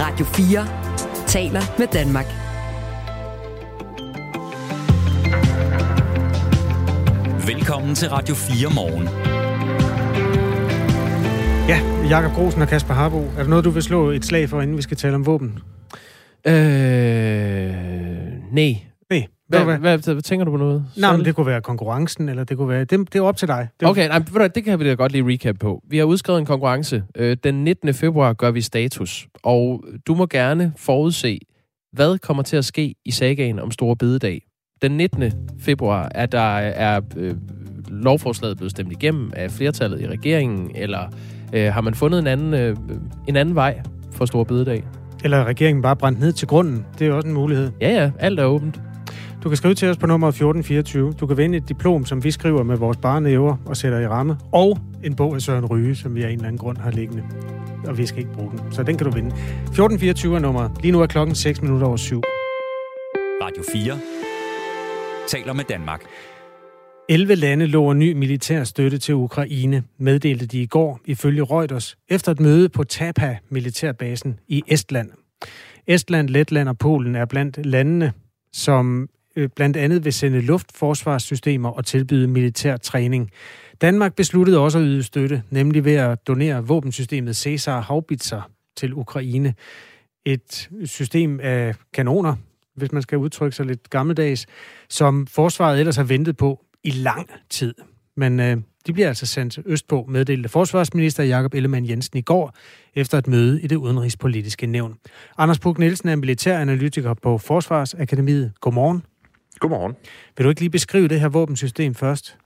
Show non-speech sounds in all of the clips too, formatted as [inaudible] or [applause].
Radio 4 taler med Danmark. Velkommen til Radio 4 morgen. Ja, Jakob Grosen og Kasper Harbo. Er der noget, du vil slå et slag for, inden vi skal tale om våben? Øh, nej. Hvad, Hvad, hvad, hvad, tænker du på noget? Nej, men det kunne være konkurrencen, eller det kunne være... Det, det er op til dig. Det, Okay, nej, ved du det kan vi da godt lige recap på. Vi har udskrevet en konkurrence. Øh, Den 19. februar gør vi status, og du må gerne forudse, hvad kommer til at ske i sagaen om Store Bededag. Den 19. februar er der er øh, lovforslaget blevet stemt igennem af flertallet i regeringen, eller øh, har man fundet en anden, øh, en anden vej for Store Bededag? Eller regeringen bare brændt ned til grunden. Det er også en mulighed. Ja, ja, alt er åbent. Du kan skrive til os på nummer 1424. Du kan vinde et diplom, som vi skriver med vores barnæver og sætter i ramme. Og en bog af Søren Ryge, som vi af en eller anden grund har liggende. Og vi skal ikke bruge den. Så den kan du vinde. 1424 er nummeret. Lige nu er klokken 6 minutter over 7. Radio 4 taler med Danmark. 11 lande lover ny militær støtte til Ukraine, meddelte de i går ifølge Reuters efter et møde på Tapa militærbasen i Estland. Estland, Letland og Polen er blandt landene, som Øh, blandt andet vil sende luftforsvarssystemer og tilbyde militær træning. Danmark besluttede også at yde støtte, nemlig ved at donere våbensystemet Cæsar Haubitzer til Ukraine. Et system af kanoner, hvis man skal udtrykke sig lidt gammeldags, som forsvaret ellers har ventet på i lang tid. Men øh, de bliver altså sendt østpå, meddelte forsvarsminister Jakob Ellemann Jensen i går, efter et møde i det udenrigspolitiske nævn. Anders Puk Nielsen er militæranalytiker på Forsvarsakademiet. Godmorgen. Godmorgen. Vil du ikke lige beskrive det her våbensystem først?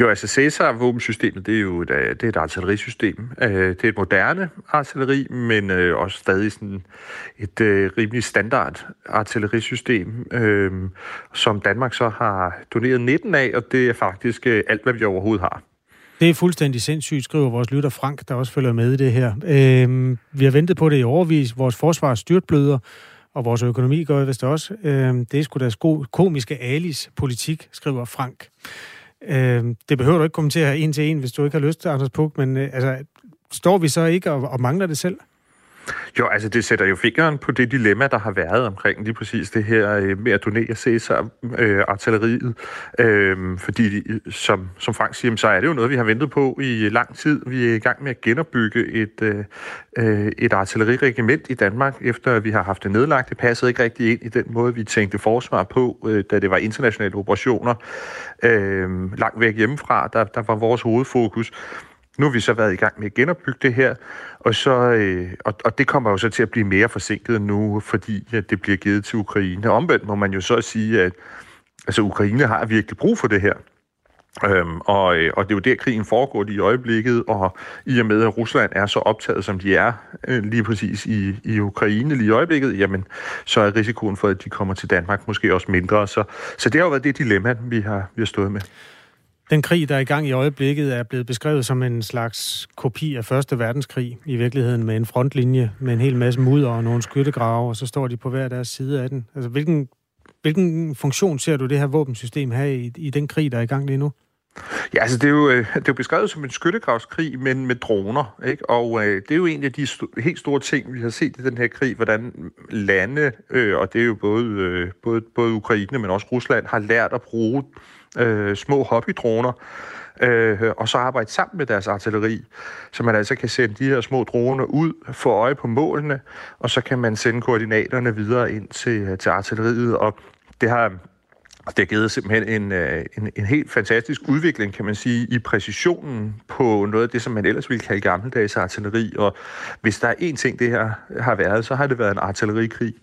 Jo, altså Cæsar-våbensystemet, det er jo et, øh, det er et artillerisystem. Øh, Det er et moderne artilleri, men øh, også stadig sådan et rimelig standard artillerisystem, som Danmark så har doneret 19 af, og det er faktisk alt, hvad vi overhovedet har. Det er fuldstændig sindssygt, skriver vores lytter Frank, der også følger med i det her. Øhm, vi har ventet på det i overvis. Vores forsvar styrtbløder, og vores økonomi gør vist også. Øh, det er sgu deres sko- komiske alis politik, skriver Frank. Øh, det behøver du ikke kommentere en til en, hvis du ikke har lyst til, Anders Puk, men øh, altså, står vi så ikke og, og mangler det selv? Jo, altså det sætter jo fingeren på det dilemma, der har været omkring lige præcis det her øh, med at donere Cæsar-artilleriet. Øh, øh, fordi, som, som Frank siger, så er det jo noget, vi har ventet på i lang tid. Vi er i gang med at genopbygge et, øh, øh, et artilleriregiment i Danmark, efter vi har haft det nedlagt. Det passede ikke rigtig ind i den måde, vi tænkte forsvar på, øh, da det var internationale operationer. Øh, langt væk hjemmefra, der, der var vores hovedfokus. Nu har vi så været i gang med at genopbygge det her, og, så, øh, og, og det kommer jo så til at blive mere forsinket nu, fordi at det bliver givet til Ukraine. Omvendt må man jo så sige, at altså, Ukraine har virkelig brug for det her. Øhm, og, øh, og det er jo der, krigen foregår i øjeblikket, og i og med, at Rusland er så optaget, som de er øh, lige præcis i, i Ukraine lige i øjeblikket, jamen, så er risikoen for, at de kommer til Danmark måske også mindre. Så, så det har jo været det dilemma, vi har, vi har stået med. Den krig, der er i gang i øjeblikket, er blevet beskrevet som en slags kopi af Første Verdenskrig, i virkeligheden med en frontlinje, med en hel masse mudder og nogle skyttegrave, og så står de på hver deres side af den. Altså, hvilken, hvilken funktion ser du det her våbensystem have i, i den krig, der er i gang lige nu? Ja, altså det er, jo, øh, det er jo beskrevet som en skyttegravskrig, men med droner. Ikke? Og øh, det er jo en af de st- helt store ting, vi har set i den her krig, hvordan lande, øh, og det er jo både, øh, både, både Ukraine, men også Rusland, har lært at bruge øh, små hobbydroner, øh, og så arbejde sammen med deres artilleri, så man altså kan sende de her små droner ud, få øje på målene, og så kan man sende koordinaterne videre ind til, til artilleriet, og det har det har givet simpelthen en, øh, en, en helt fantastisk udvikling, kan man sige, i præcisionen på noget af det, som man ellers ville kalde gammeldags artilleri. Og hvis der er én ting, det her har været, så har det været en artillerikrig.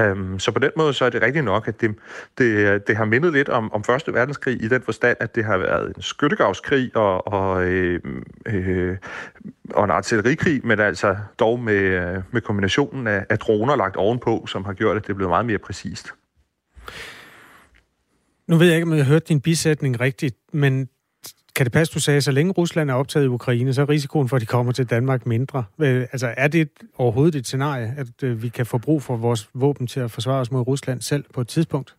Um, så på den måde så er det rigtigt nok, at det, det, det har mindet lidt om, om Første Verdenskrig i den forstand, at det har været en skyttegravskrig og, og, øh, øh, og en artillerikrig, men altså dog med, øh, med kombinationen af, af droner lagt ovenpå, som har gjort, at det er blevet meget mere præcist. Nu ved jeg ikke, om jeg har hørt din bisætning rigtigt, men kan det passe, du sagde, at så længe Rusland er optaget i Ukraine, så er risikoen for, at de kommer til Danmark mindre. Øh, altså, er det overhovedet et scenarie, at øh, vi kan få brug for vores våben til at forsvare os mod Rusland selv på et tidspunkt?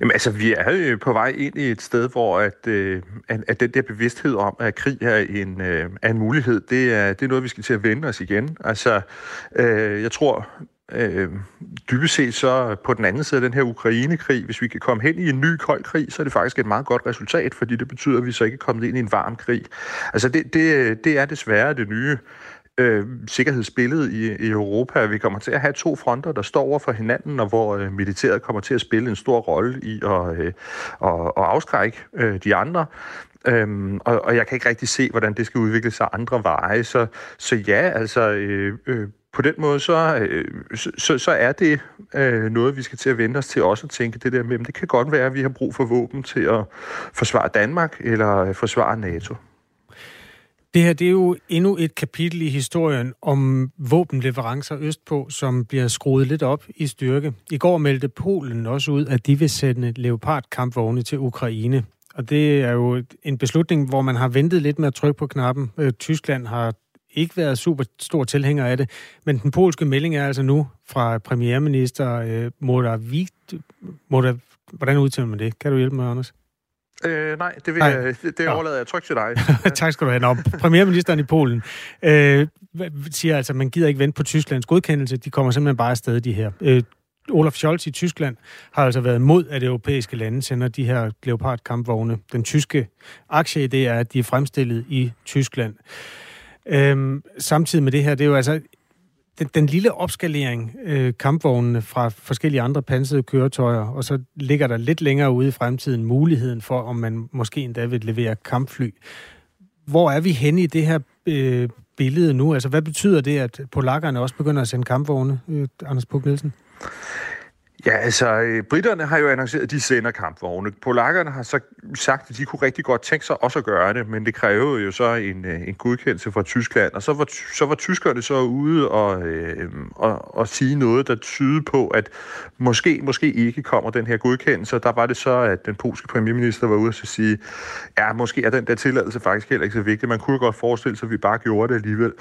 Jamen altså, vi er jo på vej ind i et sted, hvor at, øh, at den der bevidsthed om, at krig er en, øh, er en mulighed, det er, det er noget, vi skal til at vende os igen. Altså, øh, jeg tror, øh, dybest set så på den anden side af den her Ukraine-krig, hvis vi kan komme hen i en ny kold krig, så er det faktisk et meget godt resultat, fordi det betyder, at vi så ikke er kommet ind i en varm krig. Altså, det, det, det er desværre det nye øh, sikkerhedsbillede i, i Europa. Vi kommer til at have to fronter, der står over for hinanden, og hvor øh, militæret kommer til at spille en stor rolle i at, øh, at, at afskrække øh, de andre. Øhm, og, og jeg kan ikke rigtig se, hvordan det skal udvikle sig andre veje. Så, så ja, altså øh, øh, på den måde, så, øh, så, så er det øh, noget, vi skal til at vende os til også at tænke det der med, men det kan godt være, at vi har brug for våben til at forsvare Danmark eller øh, forsvare NATO. Det her det er jo endnu et kapitel i historien om våbenleverancer østpå, som bliver skruet lidt op i styrke. I går meldte Polen også ud, at de vil sende Leopard-kampvogne til Ukraine. Og det er jo en beslutning, hvor man har ventet lidt med at trykke på knappen. Øh, Tyskland har ikke været super stor tilhænger af det, men den polske melding er altså nu fra premierminister øh, Morawiecki. Morav, hvordan udtaler man det? Kan du hjælpe mig, Anders? Øh, nej, det, vil nej. Jeg, det, det overlader jeg trygt til dig. [laughs] tak skal du have. Nå, premierministeren i Polen øh, siger altså, at man gider ikke vente på Tysklands godkendelse. De kommer simpelthen bare afsted, de her. Øh, Olaf Scholz i Tyskland har altså været mod, at europæiske lande sender de her Leopard-kampvogne. Den tyske aktieidé er, at de er fremstillet i Tyskland. Øhm, samtidig med det her, det er jo altså den, den lille opskalering, øh, kampvognene fra forskellige andre pansede køretøjer, og så ligger der lidt længere ude i fremtiden muligheden for, om man måske endda vil levere kampfly. Hvor er vi henne i det her øh, billede nu? Altså, hvad betyder det, at polakkerne også begynder at sende kampvogne, øh, Anders Puk Nielsen? Ja, altså, øh, britterne har jo annonceret, at de sender kampvogne. Polakkerne har så sagt, at de kunne rigtig godt tænke sig også at gøre det, men det krævede jo så en, øh, en godkendelse fra Tyskland. Og så var, så var tyskerne så ude og, øh, og, og sige noget, der tyder på, at måske, måske ikke kommer den her godkendelse. Der var det så, at den polske premierminister var ude og sige, ja, måske er den der tilladelse faktisk heller ikke så vigtig. Man kunne godt forestille sig, at vi bare gjorde det alligevel.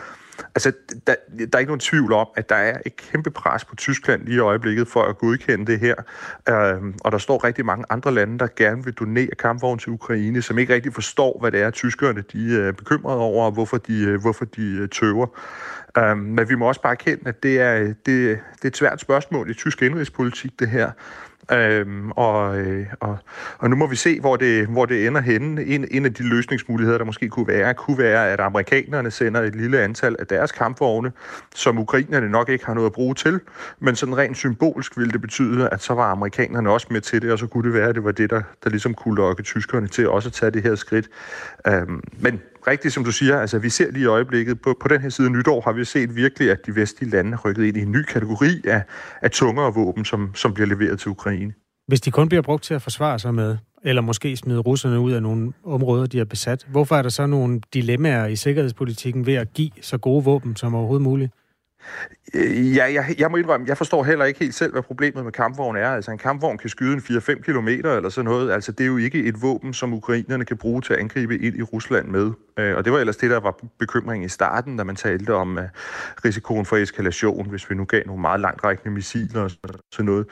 Altså, der, der er ikke nogen tvivl om, at der er et kæmpe pres på Tyskland lige i øjeblikket for at godkende det her. Øhm, og der står rigtig mange andre lande, der gerne vil donere kampvogn til Ukraine, som ikke rigtig forstår, hvad det er, tyskerne de øh, er bekymrede over, og hvorfor de, øh, hvorfor de øh, tøver. Øhm, men vi må også bare erkende, at det er, det, det er et svært spørgsmål i tysk indrigspolitik, det her. Øhm, og, øh, og, og nu må vi se, hvor det, hvor det ender henne. En, en af de løsningsmuligheder, der måske kunne være, kunne være, at amerikanerne sender et lille antal af deres kampvogne, som ukrainerne nok ikke har noget at bruge til, men sådan rent symbolsk ville det betyde, at så var amerikanerne også med til det, og så kunne det være, at det var det, der, der ligesom kunne lokke tyskerne til også at tage det her skridt. Øhm, men rigtigt, som du siger, altså vi ser lige i øjeblikket, på, på den her side nytår har vi set virkelig, at de vestlige lande har rykket ind i en ny kategori af, af tungere våben, som, som bliver leveret til Ukraine. Hvis de kun bliver brugt til at forsvare sig med, eller måske smide russerne ud af nogle områder, de har besat, hvorfor er der så nogle dilemmaer i sikkerhedspolitikken ved at give så gode våben som overhovedet muligt? Øh, ja, jeg, jeg må indrømme, jeg forstår heller ikke helt selv, hvad problemet med kampvogn er. Altså en kampvogn kan skyde en 4-5 km eller sådan noget. Altså det er jo ikke et våben, som ukrainerne kan bruge til at angribe ind i Rusland med. Øh, og det var ellers det, der var bekymring i starten, da man talte om øh, risikoen for eskalation, hvis vi nu gav nogle meget langtrækkende missiler og sådan noget.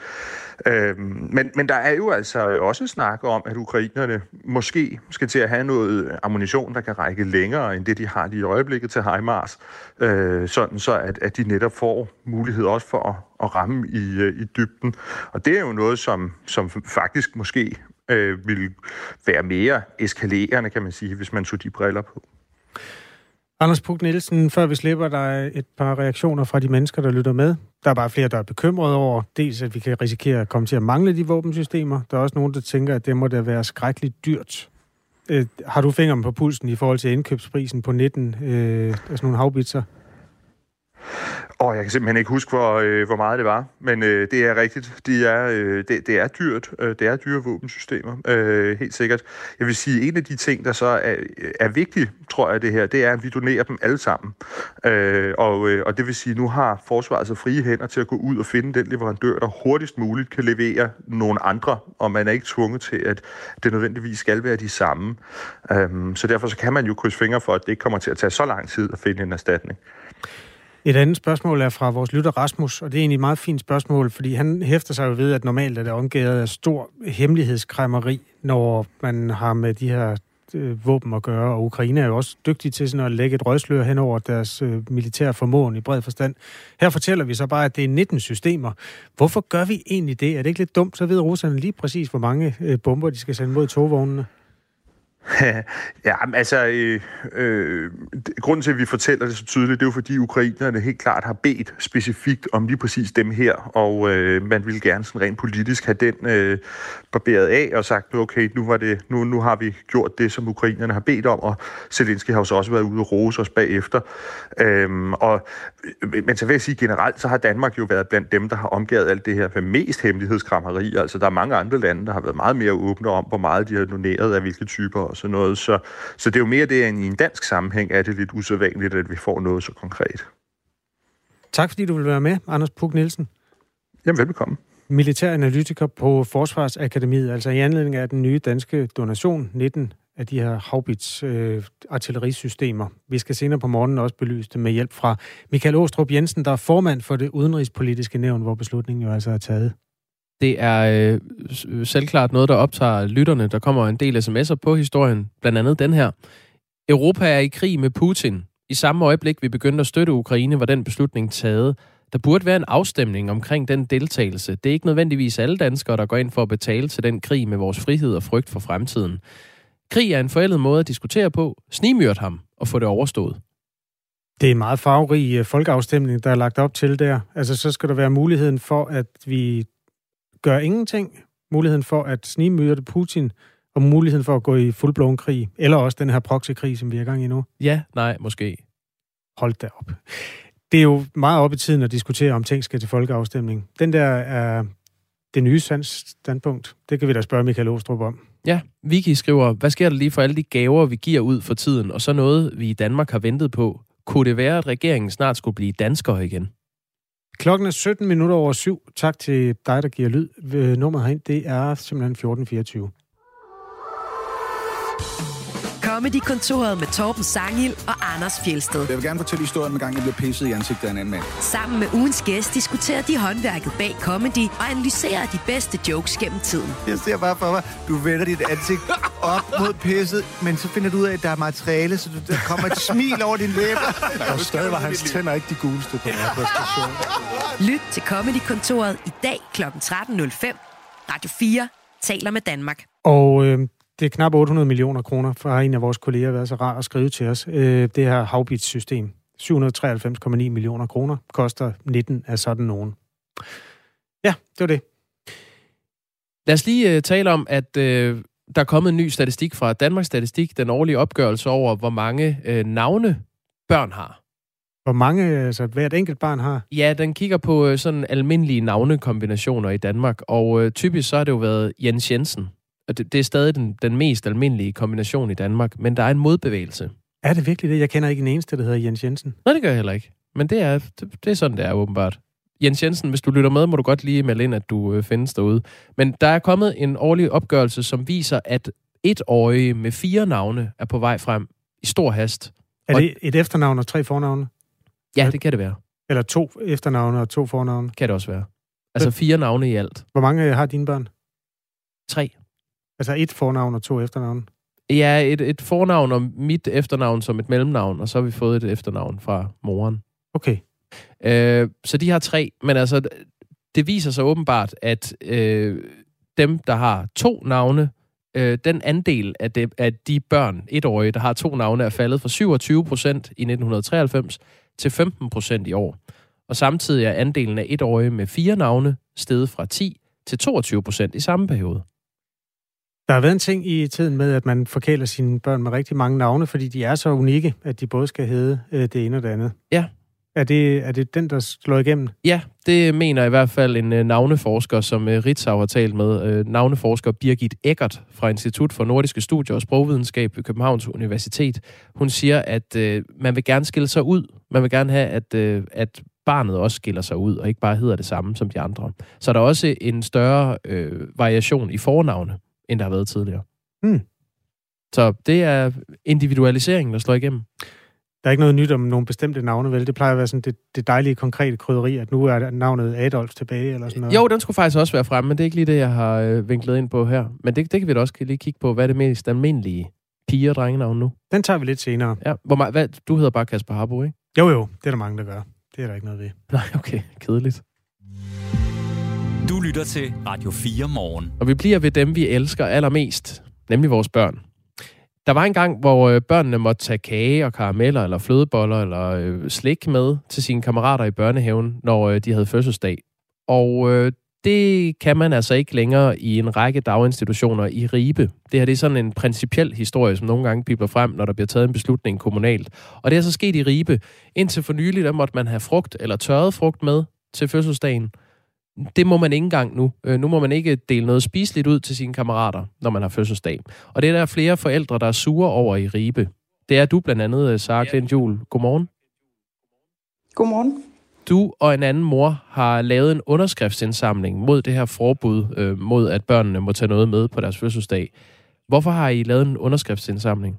Øh, men, men der er jo altså også snak om, at ukrainerne måske skal til at have noget ammunition, der kan række længere end det, de har lige i øjeblikket til HIMARS, øh, sådan så at, at de netop får mulighed også for at, at ramme i, i dybden. Og det er jo noget, som, som faktisk måske øh, ville være mere eskalerende, kan man sige, hvis man tog de briller på. Anders Puk Nielsen, før vi slipper, der et par reaktioner fra de mennesker, der lytter med. Der er bare flere, der er bekymrede over, dels at vi kan risikere at komme til at mangle de våbensystemer. Der er også nogen, der tænker, at det må da være skrækkeligt dyrt. Øh, har du fingeren på pulsen i forhold til indkøbsprisen på 19 øh, altså nogle havbitser? Og jeg kan simpelthen ikke huske, hvor, øh, hvor meget det var, men øh, det er rigtigt. De er, øh, det, det er dyrt. Øh, det er dyre våbensystemer, øh, helt sikkert. Jeg vil sige, en af de ting, der så er, er vigtig, tror jeg, det her, det er, at vi donerer dem alle sammen. Øh, og, øh, og det vil sige, nu har forsvaret så frie hænder til at gå ud og finde den leverandør, der hurtigst muligt kan levere nogle andre, og man er ikke tvunget til, at det nødvendigvis skal være de samme. Øh, så derfor så kan man jo krydse fingre for, at det ikke kommer til at tage så lang tid at finde en erstatning. Et andet spørgsmål er fra vores lytter Rasmus, og det er egentlig et meget fint spørgsmål, fordi han hæfter sig jo ved, at normalt er det omgivet af stor hemmelighedskræmmeri, når man har med de her øh, våben at gøre, og Ukraine er jo også dygtig til sådan at lægge et røgslør hen over deres øh, militære formåen i bred forstand. Her fortæller vi så bare, at det er 19 systemer. Hvorfor gør vi egentlig det? Er det ikke lidt dumt? Så ved russerne lige præcis, hvor mange øh, bomber de skal sende mod togvognene. [laughs] ja, altså, øh, øh, grunden til, at vi fortæller det så tydeligt, det er jo fordi ukrainerne helt klart har bedt specifikt om lige præcis dem her, og øh, man ville gerne sådan rent politisk have den øh, barberet af og sagt, okay, nu, var det, nu, nu har vi gjort det, som ukrainerne har bedt om, og Zelensky har jo så også været ude og rose os bagefter. Øhm, og, øh, men så vil jeg sige generelt, så har Danmark jo været blandt dem, der har omgivet alt det her med mest hemmelighedskrammeri. Altså, der er mange andre lande, der har været meget mere åbne om, hvor meget de har doneret af hvilke typer og sådan noget. Så, så det er jo mere det, end i en dansk sammenhæng er det lidt usædvanligt, at vi får noget så konkret. Tak fordi du vil være med, Anders Puk Nielsen. Jamen, velbekomme. Militær analytiker på Forsvarsakademiet, altså i anledning af den nye danske donation, 19 af de her Haubits øh, artillerisystemer. Vi skal senere på morgenen også belyse det med hjælp fra Michael Åstrup Jensen, der er formand for det udenrigspolitiske nævn, hvor beslutningen jo altså er taget. Det er øh, selvklart noget, der optager lytterne. Der kommer en del sms'er på historien, blandt andet den her. Europa er i krig med Putin. I samme øjeblik, vi begyndte at støtte Ukraine, var den beslutning taget. Der burde være en afstemning omkring den deltagelse. Det er ikke nødvendigvis alle danskere, der går ind for at betale til den krig med vores frihed og frygt for fremtiden. Krig er en forældet måde at diskutere på. Snimyrt ham og få det overstået. Det er en meget farverig øh, folkeafstemning, der er lagt op til der. Altså, så skal der være muligheden for, at vi gør ingenting. Muligheden for at snimyrte Putin, og muligheden for at gå i fuldblåen krig. Eller også den her proxykrig, som vi er i gang i nu. Ja, nej, måske. Hold da op. Det er jo meget op i tiden at diskutere, om ting skal til folkeafstemning. Den der er det nye standpunkt. Det kan vi da spørge Michael Åstrup om. Ja, Vicky skriver, hvad sker der lige for alle de gaver, vi giver ud for tiden, og så noget, vi i Danmark har ventet på? Kunne det være, at regeringen snart skulle blive danskere igen? Klokken er 17 minutter over syv. Tak til dig, der giver lyd. Nummeret herind, det er simpelthen 1424. Comedy-kontoret med Torben Sangil og Anders Fjelsted. Jeg vil gerne fortælle historien om gang, jeg blev pisset i ansigtet af en anden mand. Sammen med ugens gæst diskuterer de håndværket bag comedy og analyserer de bedste jokes gennem tiden. Jeg ser bare for mig, du vender dit ansigt op mod pisset, men så finder du ud af, at der er materiale, så der kommer et smil over din læber. Og stadig var hans tænder ikke de guleste på den her præstation. Lyt til Comedy-kontoret i dag kl. 13.05. Radio 4 taler med Danmark. Og øh, det er knap 800 millioner kroner, for har en af vores kolleger været så rar at skrive til os. Øh, det her Havbits-system, 793,9 millioner kroner, koster 19 af sådan nogen. Ja, det var det. Lad os lige uh, tale om, at uh, der er kommet en ny statistik fra Danmarks Statistik, den årlige opgørelse over, hvor mange uh, navne børn har. Hvor mange, altså hvert enkelt barn har? Ja, den kigger på uh, sådan almindelige navnekombinationer i Danmark, og uh, typisk så har det jo været Jens Jensen, og det, det er stadig den, den mest almindelige kombination i Danmark, men der er en modbevægelse. Er det virkelig det? Jeg kender ikke en eneste, der hedder Jens Jensen. Nej, det gør jeg heller ikke. Men det er, det, det er sådan, det er åbenbart. Jens Jensen, hvis du lytter med, må du godt lige melde ind, at du øh, findes derude. Men der er kommet en årlig opgørelse, som viser, at etårige med fire navne er på vej frem i stor hast. Er det et efternavn og tre fornavne? Ja, det kan det være. Eller to efternavne og to fornavne? Kan det også være. Altså fire navne i alt. Hvor mange har dine børn? Tre. Altså et fornavn og to efternavn? Ja, et, et fornavn og mit efternavn som et mellemnavn, og så har vi fået et efternavn fra moren. Okay. Øh, så de har tre, men altså, det viser sig åbenbart, at øh, dem, der har to navne, øh, den andel af, det, af de børn, etårige, der har to navne, er faldet fra 27 procent i 1993 til 15 procent i år. Og samtidig er andelen af etårige med fire navne steget fra 10 til 22 procent i samme periode. Der har været en ting i tiden med, at man forkæler sine børn med rigtig mange navne, fordi de er så unikke, at de både skal hedde øh, det ene og det andet. Ja. Er det, er det den, der slår igennem? Ja, det mener i hvert fald en øh, navneforsker, som øh, Ritzau har talt med. Øh, navneforsker Birgit Eckert fra Institut for Nordiske Studier og Sprogvidenskab ved Københavns Universitet. Hun siger, at øh, man vil gerne skille sig ud. Man vil gerne have, at, øh, at barnet også skiller sig ud, og ikke bare hedder det samme som de andre. Så er der også en større øh, variation i fornavne end der har været tidligere. Hmm. Så det er individualiseringen, der slår igennem. Der er ikke noget nyt om nogle bestemte navne, vel? Det plejer at være sådan det, det dejlige, konkrete krydderi, at nu er navnet Adolf tilbage, eller sådan noget. Jo, den skulle faktisk også være fremme, men det er ikke lige det, jeg har øh, vinklet ind på her. Men det, det kan vi da også lige kigge på. Hvad er det mest almindelige pige- og drengenavn nu? Den tager vi lidt senere. Ja, hvor meget, hvad, du hedder bare Kasper Harbo, ikke? Jo, jo, det er der mange, der gør. Det er der ikke noget ved. Nej, okay. Kedeligt. Du lytter til Radio 4 morgen. Og vi bliver ved dem, vi elsker allermest, nemlig vores børn. Der var en gang, hvor øh, børnene måtte tage kage og karameller eller flødeboller eller øh, slik med til sine kammerater i børnehaven, når øh, de havde fødselsdag. Og det kan man altså ikke længere i en række daginstitutioner i Ribe. Det her det er sådan en principiel historie, som nogle gange bliver frem, når der bliver taget en beslutning kommunalt. Og det er så sket i Ribe. Indtil for nylig, der måtte man have frugt eller tørret frugt med til fødselsdagen. Det må man ikke engang nu. Øh, nu må man ikke dele noget spiseligt ud til sine kammerater, når man har fødselsdag. Og det er der flere forældre, der er sure over i Ribe. Det er du blandt andet, øh, Sara Klint Jul. Godmorgen. Godmorgen. Du og en anden mor har lavet en underskriftsindsamling mod det her forbud øh, mod, at børnene må tage noget med på deres fødselsdag. Hvorfor har I lavet en underskriftsindsamling?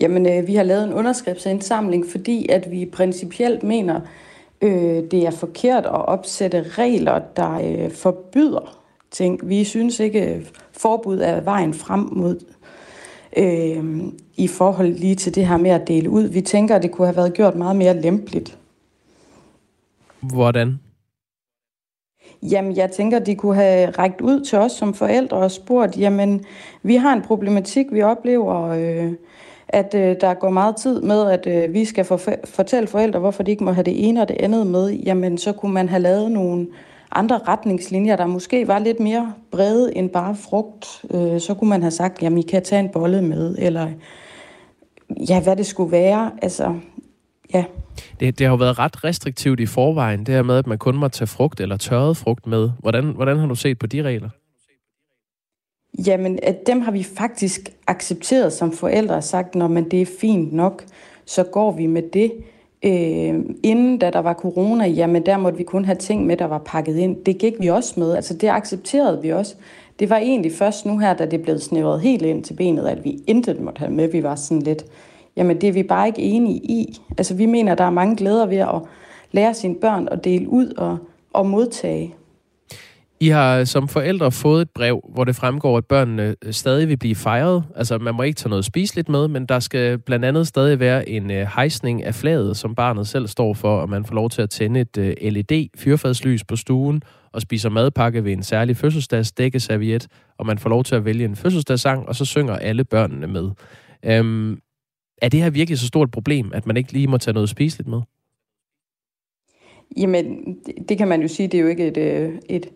Jamen, øh, vi har lavet en underskriftsindsamling, fordi at vi principielt mener, øh, det er forkert at opsætte regler, der øh, forbyder ting. Vi synes ikke, forbud er vejen frem mod øh, i forhold lige til det her med at dele ud. Vi tænker, at det kunne have været gjort meget mere lempeligt. Hvordan? Jamen, jeg tænker, de kunne have rækket ud til os som forældre og spurgt, jamen, vi har en problematik, vi oplever, øh, at øh, der går meget tid med, at øh, vi skal for, fortælle forældre, hvorfor de ikke må have det ene og det andet med. Jamen, så kunne man have lavet nogle andre retningslinjer, der måske var lidt mere brede end bare frugt. Øh, så kunne man have sagt, jamen, I kan tage en bolle med, eller ja, hvad det skulle være. Altså, ja. Det, det har jo været ret restriktivt i forvejen, det her med, at man kun må tage frugt eller tørret frugt med. Hvordan, hvordan har du set på de regler? Jamen, at dem har vi faktisk accepteret som forældre og sagt, når man det er fint nok, så går vi med det. Øh, inden da der var corona, jamen der måtte vi kun have ting med, der var pakket ind. Det gik vi også med, altså det accepterede vi også. Det var egentlig først nu her, da det blev snævret helt ind til benet, at vi intet måtte have med. Vi var sådan lidt, jamen det er vi bare ikke enige i. Altså vi mener, der er mange glæder ved at lære sine børn at dele ud og, og modtage. I har som forældre fået et brev, hvor det fremgår, at børnene øh, stadig vil blive fejret. Altså, man må ikke tage noget spiseligt med, men der skal blandt andet stadig være en øh, hejsning af flaget, som barnet selv står for, og man får lov til at tænde et øh, LED-fyrfadslys på stuen, og spiser madpakke ved en særlig fødselsdags dækkeserviet, og man får lov til at vælge en fødselsdagssang, og så synger alle børnene med. Øhm, er det her virkelig så stort et problem, at man ikke lige må tage noget spiseligt med? Jamen, det, det kan man jo sige, det er jo ikke et, øh, et,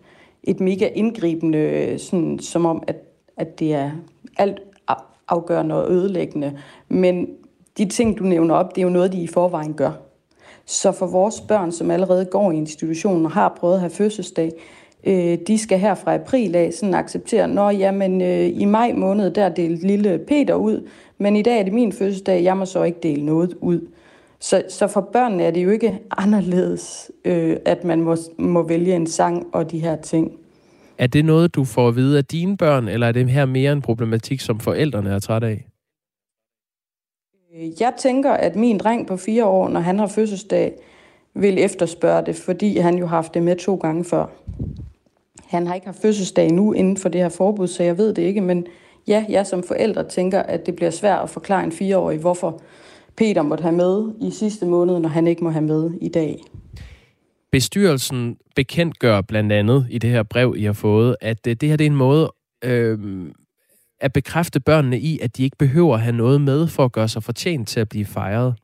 et mega indgribende, sådan, som om, at, at det er alt afgørende og ødelæggende. Men de ting, du nævner op, det er jo noget, de i forvejen gør. Så for vores børn, som allerede går i institutionen og har prøvet at have fødselsdag, øh, de skal her fra april af sådan acceptere, når jamen, øh, i maj måned, der delte lille Peter ud, men i dag er det min fødselsdag, jeg må så ikke dele noget ud. Så, så for børnene er det jo ikke anderledes, øh, at man må, må vælge en sang og de her ting. Er det noget, du får at vide af dine børn, eller er det her mere en problematik, som forældrene er træt af? Jeg tænker, at min dreng på fire år, når han har fødselsdag, vil efterspørge det, fordi han jo har haft det med to gange før. Han har ikke haft fødselsdag nu inden for det her forbud, så jeg ved det ikke, men ja, jeg som forældre tænker, at det bliver svært at forklare en fireårig, hvorfor Peter måtte have med i sidste måned, når han ikke må have med i dag. Bestyrelsen bekendtgør blandt andet i det her brev, I har fået, at det her det er en måde øh, at bekræfte børnene i, at de ikke behøver at have noget med for at gøre sig fortjent til at blive fejret.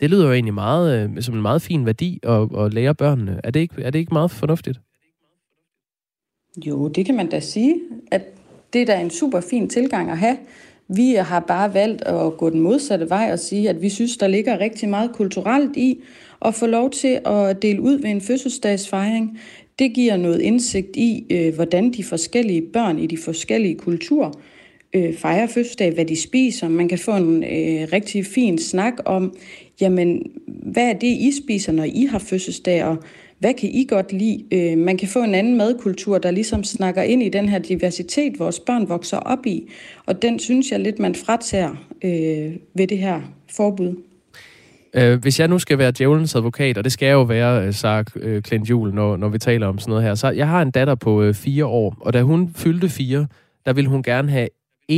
Det lyder jo egentlig meget, øh, som en meget fin værdi at, at lære børnene. Er det, ikke, er det ikke meget fornuftigt? Jo, det kan man da sige, at det er da en super fin tilgang at have. Vi har bare valgt at gå den modsatte vej og sige, at vi synes, der ligger rigtig meget kulturelt i at få lov til at dele ud ved en fødselsdagsfejring. Det giver noget indsigt i, øh, hvordan de forskellige børn i de forskellige kulturer øh, fejrer fødselsdag, hvad de spiser. Man kan få en øh, rigtig fin snak om, jamen, hvad er det, I spiser, når I har fødselsdag, og hvad kan I godt lide? Øh, man kan få en anden madkultur, der ligesom snakker ind i den her diversitet, vores børn vokser op i. Og den synes jeg lidt, man fratager øh, ved det her forbud. Øh, hvis jeg nu skal være djævelens advokat, og det skal jeg jo være, sagde øh, Klint øh, Jul, når, når vi taler om sådan noget her, så jeg har en datter på øh, fire år, og da hun fyldte fire, der ville hun gerne have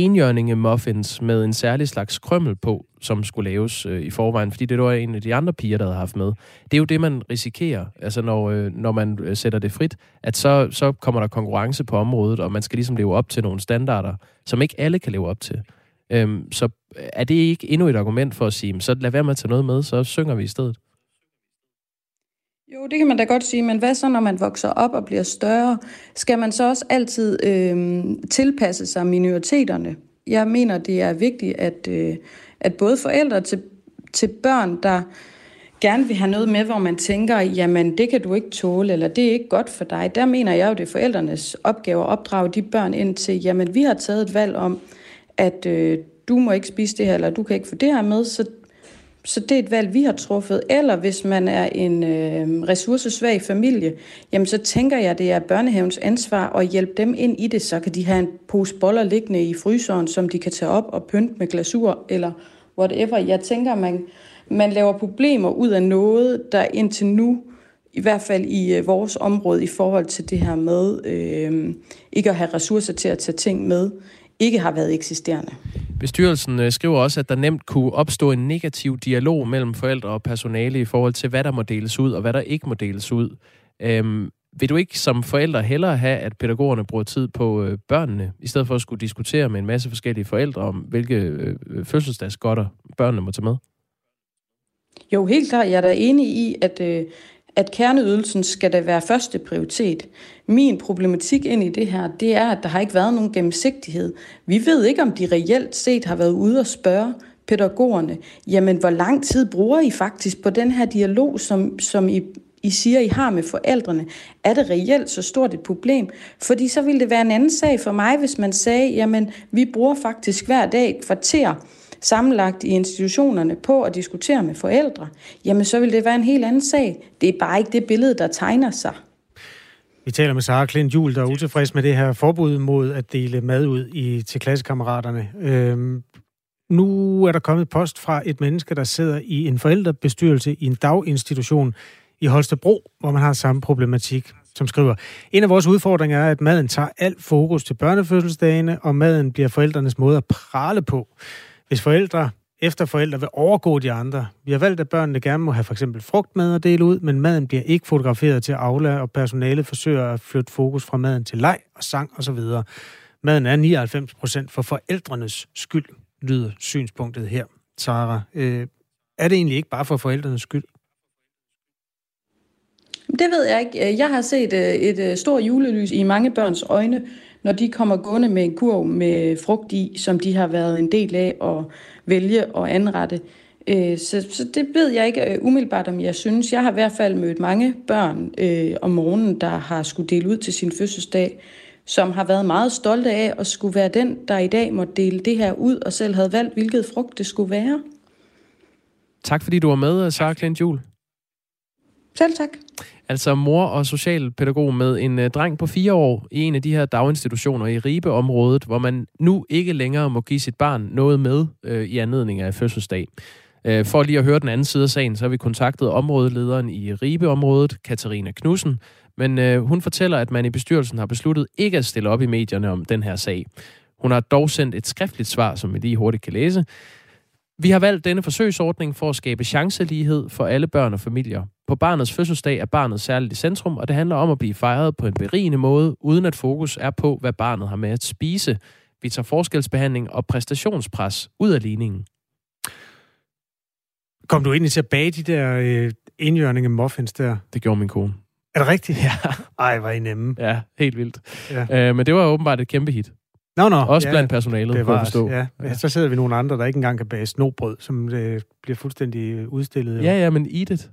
enjørninge muffins med en særlig slags krømmel på, som skulle laves øh, i forvejen, fordi det var en af de andre piger, der havde haft med. Det er jo det, man risikerer, altså når, øh, når man øh, sætter det frit, at så, så kommer der konkurrence på området, og man skal ligesom leve op til nogle standarder, som ikke alle kan leve op til. Øhm, så er det ikke endnu et argument for at sige, så lad være med at tage noget med, så synger vi i stedet? Jo, det kan man da godt sige, men hvad så, når man vokser op og bliver større? Skal man så også altid øh, tilpasse sig minoriteterne? Jeg mener, det er vigtigt, at, øh, at både forældre til, til børn, der gerne vil have noget med, hvor man tænker, jamen det kan du ikke tåle, eller det er ikke godt for dig. Der mener jeg jo, det er forældrenes opgave at opdrage de børn ind til, jamen vi har taget et valg om, at øh, du må ikke spise det her, eller du kan ikke få det her med, så så det er et valg, vi har truffet. Eller hvis man er en øh, ressourcesvag familie, jamen så tænker jeg, det er børnehavens ansvar at hjælpe dem ind i det. Så kan de have en pose boller liggende i fryseren, som de kan tage op og pynte med glasur, eller whatever. Jeg tænker, man, man laver problemer ud af noget, der indtil nu, i hvert fald i øh, vores område, i forhold til det her med øh, ikke at have ressourcer til at tage ting med, ikke har været eksisterende. Bestyrelsen øh, skriver også, at der nemt kunne opstå en negativ dialog mellem forældre og personale i forhold til, hvad der må deles ud og hvad der ikke må deles ud. Øhm, vil du ikke som forældre hellere have, at pædagogerne bruger tid på øh, børnene, i stedet for at skulle diskutere med en masse forskellige forældre om, hvilke øh, fødselsdagsgodter børnene må tage med? Jo, helt klart. Jeg er da enig i, at, øh, at kerneydelsen skal da være første prioritet. Min problematik ind i det her, det er, at der har ikke været nogen gennemsigtighed. Vi ved ikke, om de reelt set har været ude og spørge pædagogerne, jamen hvor lang tid bruger I faktisk på den her dialog, som, som I, I siger, I har med forældrene? Er det reelt så stort et problem? Fordi så ville det være en anden sag for mig, hvis man sagde, jamen vi bruger faktisk hver dag et kvarter sammenlagt i institutionerne på at diskutere med forældre, jamen så vil det være en helt anden sag. Det er bare ikke det billede, der tegner sig. Vi taler med Sara Klint Jul, der er utilfreds med det her forbud mod at dele mad ud i, til klassekammeraterne. Øhm, nu er der kommet post fra et menneske, der sidder i en forældrebestyrelse i en daginstitution i Holstebro, hvor man har samme problematik, som skriver, en af vores udfordringer er, at maden tager alt fokus til børnefødselsdagene, og maden bliver forældrenes måde at prale på. Hvis forældre efter forældre vil overgå de andre. Vi har valgt, at børnene gerne må have for eksempel frugtmad at dele ud, men maden bliver ikke fotograferet til Aula, og personalet forsøger at flytte fokus fra maden til leg og sang osv. Maden er 99 procent for forældrenes skyld, lyder synspunktet her. Sara, øh, er det egentlig ikke bare for forældrenes skyld? Det ved jeg ikke. Jeg har set øh, et øh, stort julelys i mange børns øjne, når de kommer gående med en kurv med frugt i, som de har været en del af at vælge og anrette. Øh, så, så det ved jeg ikke øh, umiddelbart, om jeg synes. Jeg har i hvert fald mødt mange børn øh, om morgenen, der har skulle dele ud til sin fødselsdag, som har været meget stolte af at skulle være den, der i dag må dele det her ud, og selv havde valgt, hvilket frugt det skulle være. Tak fordi du var med, Sara Klint Jul. Selv tak. Altså mor og socialpædagog med en øh, dreng på fire år i en af de her daginstitutioner i Ribe-området, hvor man nu ikke længere må give sit barn noget med øh, i anledning af fødselsdag. Øh, for lige at høre den anden side af sagen, så har vi kontaktet områdelederen i Ribe-området, Katarina Knudsen, men øh, hun fortæller, at man i bestyrelsen har besluttet ikke at stille op i medierne om den her sag. Hun har dog sendt et skriftligt svar, som vi lige hurtigt kan læse. Vi har valgt denne forsøgsordning for at skabe chancelighed for alle børn og familier. På barnets fødselsdag er barnet særligt i centrum, og det handler om at blive fejret på en berigende måde, uden at fokus er på, hvad barnet har med at spise. Vi tager forskelsbehandling og præstationspres ud af ligningen. Kom du egentlig til at bage de der øh, indjørninge muffins der? Det gjorde min kone. Er det rigtigt? Ja. Ej, var I nemme. Ja, helt vildt. Ja. Øh, men det var åbenbart et kæmpe hit. Nå, nå. Også ja, blandt personalet, det var, forstå. Ja. ja. Så sidder vi nogle andre, der ikke engang kan bage snobrød, som øh, bliver fuldstændig udstillet. Ja, ja, men eat it.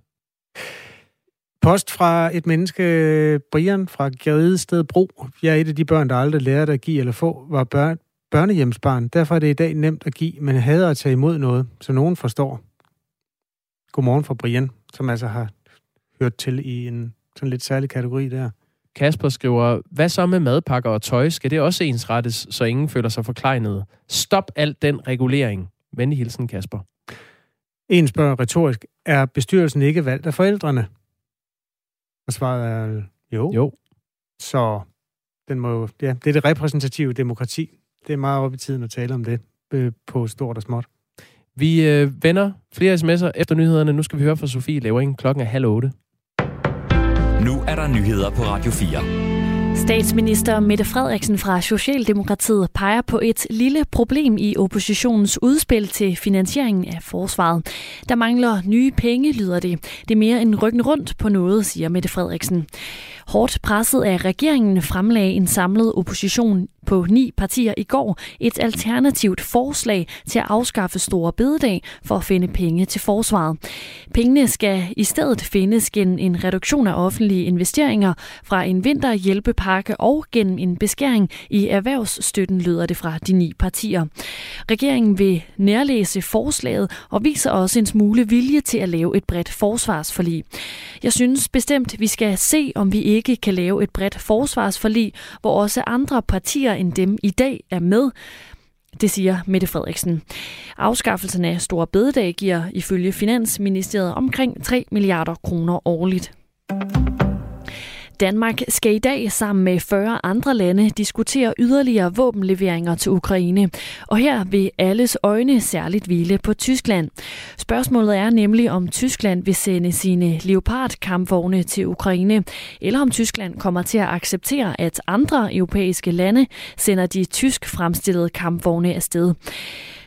Post fra et menneske, Brian fra Gredested Bro. Jeg er et af de børn, der aldrig lærte at give eller få. Var børn, børnehjemsbarn. Derfor er det i dag nemt at give, men hader at tage imod noget, så nogen forstår. Godmorgen fra Brian, som altså har hørt til i en sådan lidt særlig kategori der. Kasper skriver, hvad så med madpakker og tøj? Skal det også ensrettes, så ingen føler sig forklejnet? Stop al den regulering. Venlig hilsen, Kasper. En spørger retorisk, er bestyrelsen ikke valgt af forældrene? Og svaret er jo. Jo. Så den må, jo- ja, det er det repræsentative demokrati. Det er meget op i tiden at tale om det øh, på stort og småt. Vi øh, vender flere sms'er efter nyhederne. Nu skal vi høre fra Sofie Levering. Klokken er halv otte. Nu er der nyheder på Radio 4. Statsminister Mette Frederiksen fra Socialdemokratiet peger på et lille problem i oppositionens udspil til finansieringen af forsvaret. Der mangler nye penge, lyder det. Det er mere en ryggen rundt på noget, siger Mette Frederiksen. Hårdt presset af regeringen fremlagde en samlet opposition på ni partier i går et alternativt forslag til at afskaffe store bededag for at finde penge til forsvaret. Pengene skal i stedet findes gennem en reduktion af offentlige investeringer fra en vinterhjælpepakke og gennem en beskæring i erhvervsstøtten, lyder det fra de ni partier. Regeringen vil nærlæse forslaget og viser også en smule vilje til at lave et bredt forsvarsforlig. Jeg synes bestemt, vi skal se, om vi ikke ikke kan lave et bredt forsvarsforlig, hvor også andre partier end dem i dag er med. Det siger Mette Frederiksen. Afskaffelsen af Store Bededag giver ifølge Finansministeriet omkring 3 milliarder kroner årligt. Danmark skal i dag sammen med 40 andre lande diskutere yderligere våbenleveringer til Ukraine. Og her vil alles øjne særligt hvile på Tyskland. Spørgsmålet er nemlig, om Tyskland vil sende sine Leopard-kampvogne til Ukraine, eller om Tyskland kommer til at acceptere, at andre europæiske lande sender de tysk fremstillede kampvogne afsted.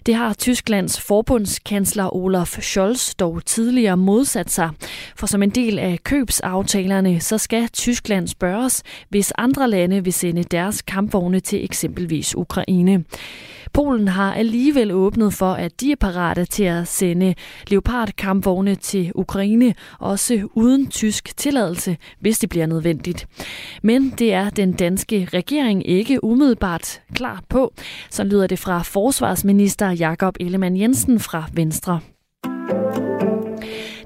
Det har Tysklands forbundskansler Olaf Scholz dog tidligere modsat sig. For som en del af købsaftalerne, så skal Tyskland spørges, hvis andre lande vil sende deres kampvogne til eksempelvis Ukraine. Polen har alligevel åbnet for, at de er parate til at sende Leopard-kampvogne til Ukraine, også uden tysk tilladelse, hvis det bliver nødvendigt. Men det er den danske regering ikke umiddelbart klar på. Så lyder det fra forsvarsminister Jakob Ellemann Jensen fra Venstre.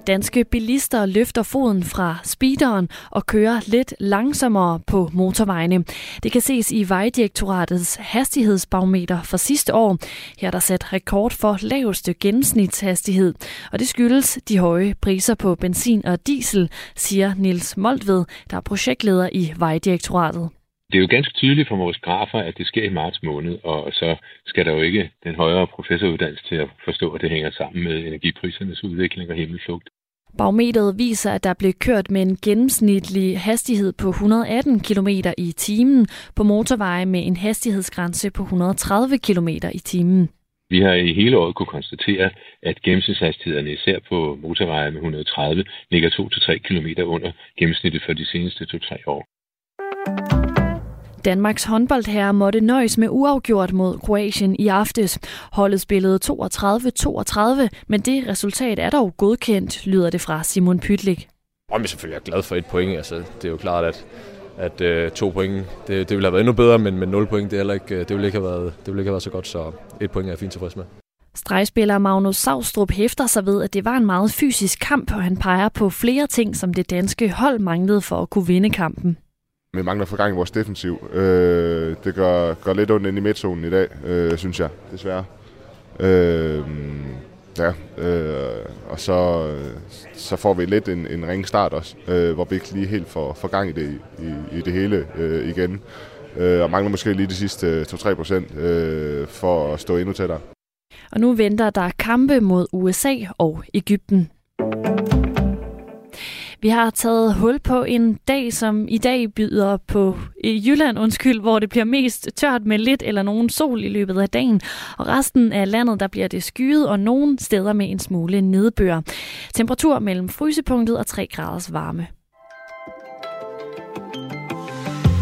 Danske bilister løfter foden fra speederen og kører lidt langsommere på motorvejene. Det kan ses i Vejdirektoratets hastighedsbarometer for sidste år. Her er der sat rekord for laveste gennemsnitshastighed, og det skyldes de høje priser på benzin og diesel, siger Nils Moltved, der er projektleder i Vejdirektoratet. Det er jo ganske tydeligt for vores grafer, at det sker i marts måned, og så skal der jo ikke den højere professoruddannelse til at forstå, at det hænger sammen med energiprisernes udvikling og himmelflugt. Barometeret viser, at der blev kørt med en gennemsnitlig hastighed på 118 km i timen på motorveje med en hastighedsgrænse på 130 km i timen. Vi har i hele året kunne konstatere, at gennemsnitshastighederne især på motorveje med 130 ligger 2-3 km under gennemsnittet for de seneste 2-3 år. Danmarks håndboldherre måtte nøjes med uafgjort mod Kroatien i aftes. Holdet spillede 32-32, men det resultat er dog godkendt, lyder det fra Simon Pytlik. Om jeg selvfølgelig er glad for et point. Altså, det er jo klart, at, at øh, to point, det, det ville have været endnu bedre, men, men 0 point, det, er heller ikke, det, ville ikke have været, det ville ikke have været så godt, så et point er jeg fint tilfreds med. Stregspiller Magnus Savstrup hæfter sig ved, at det var en meget fysisk kamp, og han peger på flere ting, som det danske hold manglede for at kunne vinde kampen. Vi mangler for gang i vores defensiv. Øh, det gør, gør lidt ondt ind i midtzonen i dag, øh, synes jeg, desværre. Øh, ja, øh, og så, så får vi lidt en, en ring start også, øh, hvor vi ikke lige helt får, får gang i det, i, i det hele øh, igen. Øh, og mangler måske lige de sidste øh, 2-3 procent øh, for at stå endnu tættere. Og nu venter der kampe mod USA og Ægypten. Vi har taget hul på en dag, som i dag byder på i Jylland, undskyld, hvor det bliver mest tørt med lidt eller nogen sol i løbet af dagen. Og resten af landet, der bliver det skyet, og nogle steder med en smule nedbør. Temperatur mellem frysepunktet og 3 graders varme.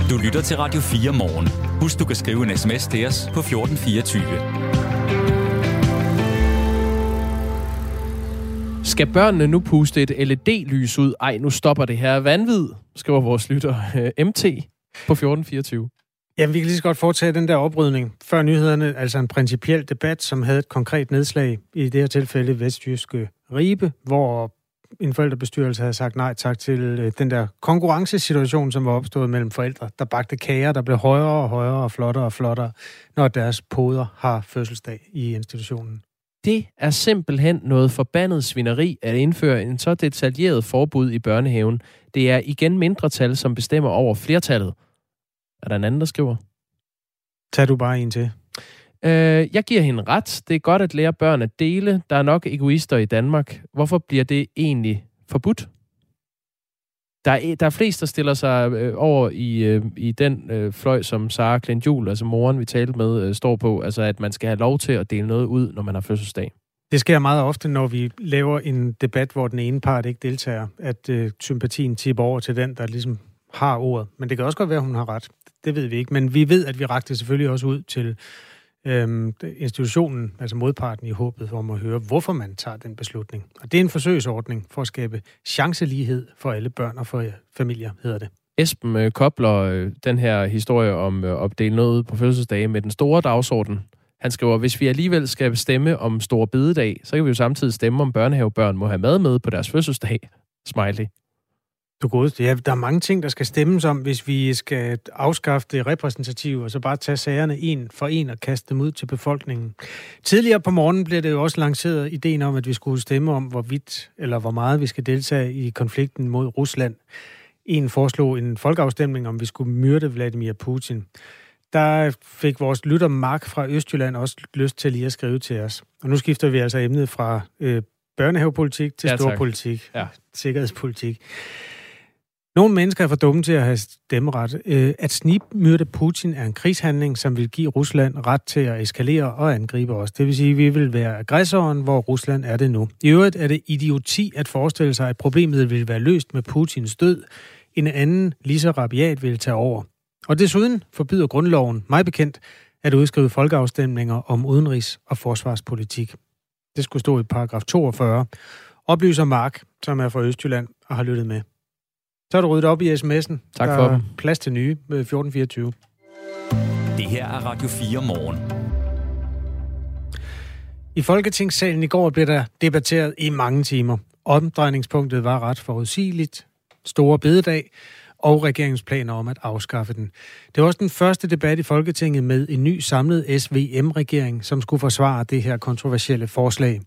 Du lytter til Radio 4 morgen. Husk, du kan skrive en sms til os på 1424. Skal børnene nu puste et LED-lys ud? Ej, nu stopper det her vanvid, skriver vores lytter øh, MT på 1424. Jamen, vi kan lige så godt foretage den der oprydning. Før nyhederne, altså en principiel debat, som havde et konkret nedslag, i det her tilfælde Vestjyske Ribe, hvor en forældrebestyrelse havde sagt nej tak til øh, den der konkurrencesituation, som var opstået mellem forældre, der bagte kager, der blev højere og højere og flottere og flottere, når deres poder har fødselsdag i institutionen. Det er simpelthen noget forbandet svineri at indføre en så detaljeret forbud i børnehaven. Det er igen mindretal, som bestemmer over flertallet. Er der en anden, der skriver? Tag du bare en til. Øh, jeg giver hende ret. Det er godt at lære børn at dele. Der er nok egoister i Danmark. Hvorfor bliver det egentlig forbudt? Der er, der er flest, der stiller sig øh, over i, øh, i den øh, fløj, som Sara Klint Jul, altså moren, vi talte med, øh, står på. Altså, at man skal have lov til at dele noget ud, når man har fødselsdag. Det sker meget ofte, når vi laver en debat, hvor den ene part ikke deltager, at øh, sympatien tipper over til den, der ligesom har ordet. Men det kan også godt være, at hun har ret. Det ved vi ikke. Men vi ved, at vi rakte selvfølgelig også ud til øhm, institutionen, altså modparten i håbet om at høre, hvorfor man tager den beslutning. Og det er en forsøgsordning for at skabe chancelighed for alle børn og for øh, familier, hedder det. Esben øh, kobler øh, den her historie om øh, at dele noget på fødselsdage med den store dagsorden. Han skriver, hvis vi alligevel skal stemme om store bededag, så kan vi jo samtidig stemme om børnehavebørn må have mad med på deres fødselsdag. Smiley. Du god. Ja, der er mange ting, der skal stemmes om, hvis vi skal afskaffe det repræsentative, og så bare tage sagerne en for en og kaste dem ud til befolkningen. Tidligere på morgenen blev det jo også lanceret ideen om, at vi skulle stemme om, hvorvidt eller hvor meget vi skal deltage i konflikten mod Rusland. En foreslog en folkeafstemning, om vi skulle myrde Vladimir Putin. Der fik vores lytter Mark fra Østjylland også lyst til lige at skrive til os. Og nu skifter vi altså emnet fra øh, børnehavepolitik til ja, storpolitik, ja. sikkerhedspolitik. Nogle mennesker er for dumme til at have stemmeret. Øh, at snibmyrde Putin er en krigshandling, som vil give Rusland ret til at eskalere og angribe os. Det vil sige, at vi vil være aggressoren, hvor Rusland er det nu. I øvrigt er det idioti at forestille sig, at problemet vil være løst med Putins død. En anden, lige så rabiat, vil tage over. Og desuden forbyder grundloven, mig bekendt, at udskrive folkeafstemninger om udenrigs- og forsvarspolitik. Det skulle stå i paragraf 42. Oplyser Mark, som er fra Østjylland og har lyttet med. Så har du ryddet op i sms'en. Tak for dem. plads til nye med 1424. Det her er Radio 4 morgen. I Folketingssalen i går blev der debatteret i mange timer. Omdrejningspunktet var ret forudsigeligt. Store bededag og regeringsplaner om at afskaffe den. Det var også den første debat i Folketinget med en ny samlet SVM-regering, som skulle forsvare det her kontroversielle forslag.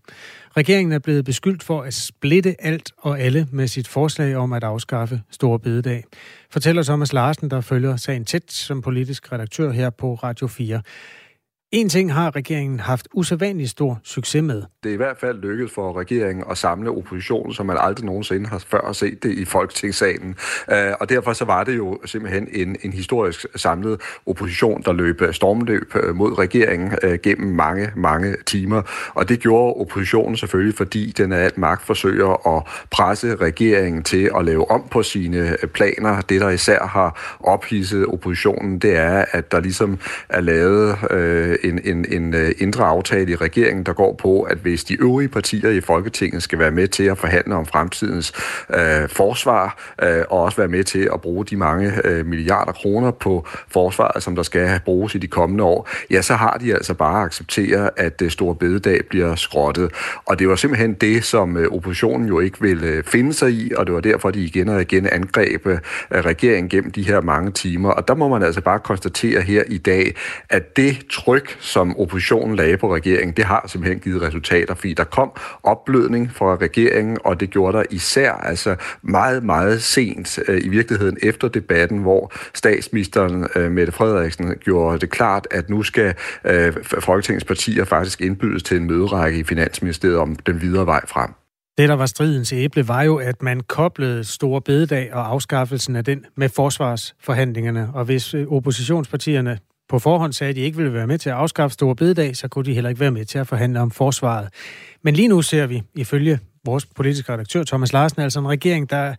Regeringen er blevet beskyldt for at splitte alt og alle med sit forslag om at afskaffe Store Bededag. Fortæller Thomas Larsen, der følger sagen tæt som politisk redaktør her på Radio 4. En ting har regeringen haft usædvanlig stor succes med. Det er i hvert fald lykkedes for regeringen at samle oppositionen, som man aldrig nogensinde har før set det i Folketingssalen. Øh, og derfor så var det jo simpelthen en, en historisk samlet opposition, der løb øh, stormløb øh, mod regeringen gennem mange, mange timer. Og det gjorde oppositionen selvfølgelig, fordi den af alt magt forsøger at presse regeringen til at lave om på sine planer. Det, der især har ophidset oppositionen, det er, at der ligesom er lavet en, en, en øh, indre aftale i regeringen, der går på, at hvis de øvrige partier i Folketinget skal være med til at forhandle om fremtidens øh, forsvar, øh, og også være med til at bruge de mange øh, milliarder kroner på forsvaret, som der skal bruges i de kommende år, ja, så har de altså bare accepteret, at øh, Stor Bededag bliver skrottet. Og det var simpelthen det, som øh, oppositionen jo ikke ville øh, finde sig i, og det var derfor, de igen og igen angreb øh, regeringen gennem de her mange timer. Og der må man altså bare konstatere her i dag, at det tryk, som oppositionen lagde på regeringen, det har simpelthen givet resultater, fordi der kom opblødning fra regeringen, og det gjorde der især altså meget, meget sent øh, i virkeligheden efter debatten, hvor statsministeren øh, Mette Frederiksen gjorde det klart, at nu skal øh, Folketingets partier faktisk indbydes til en møderække i Finansministeriet om den videre vej frem. Det, der var stridens æble, var jo, at man koblede store bededag og afskaffelsen af den med forsvarsforhandlingerne. Og hvis øh, oppositionspartierne på forhånd sagde, at de ikke ville være med til at afskaffe Store Bededag, så kunne de heller ikke være med til at forhandle om forsvaret. Men lige nu ser vi, ifølge vores politiske redaktør Thomas Larsen, altså en regering, der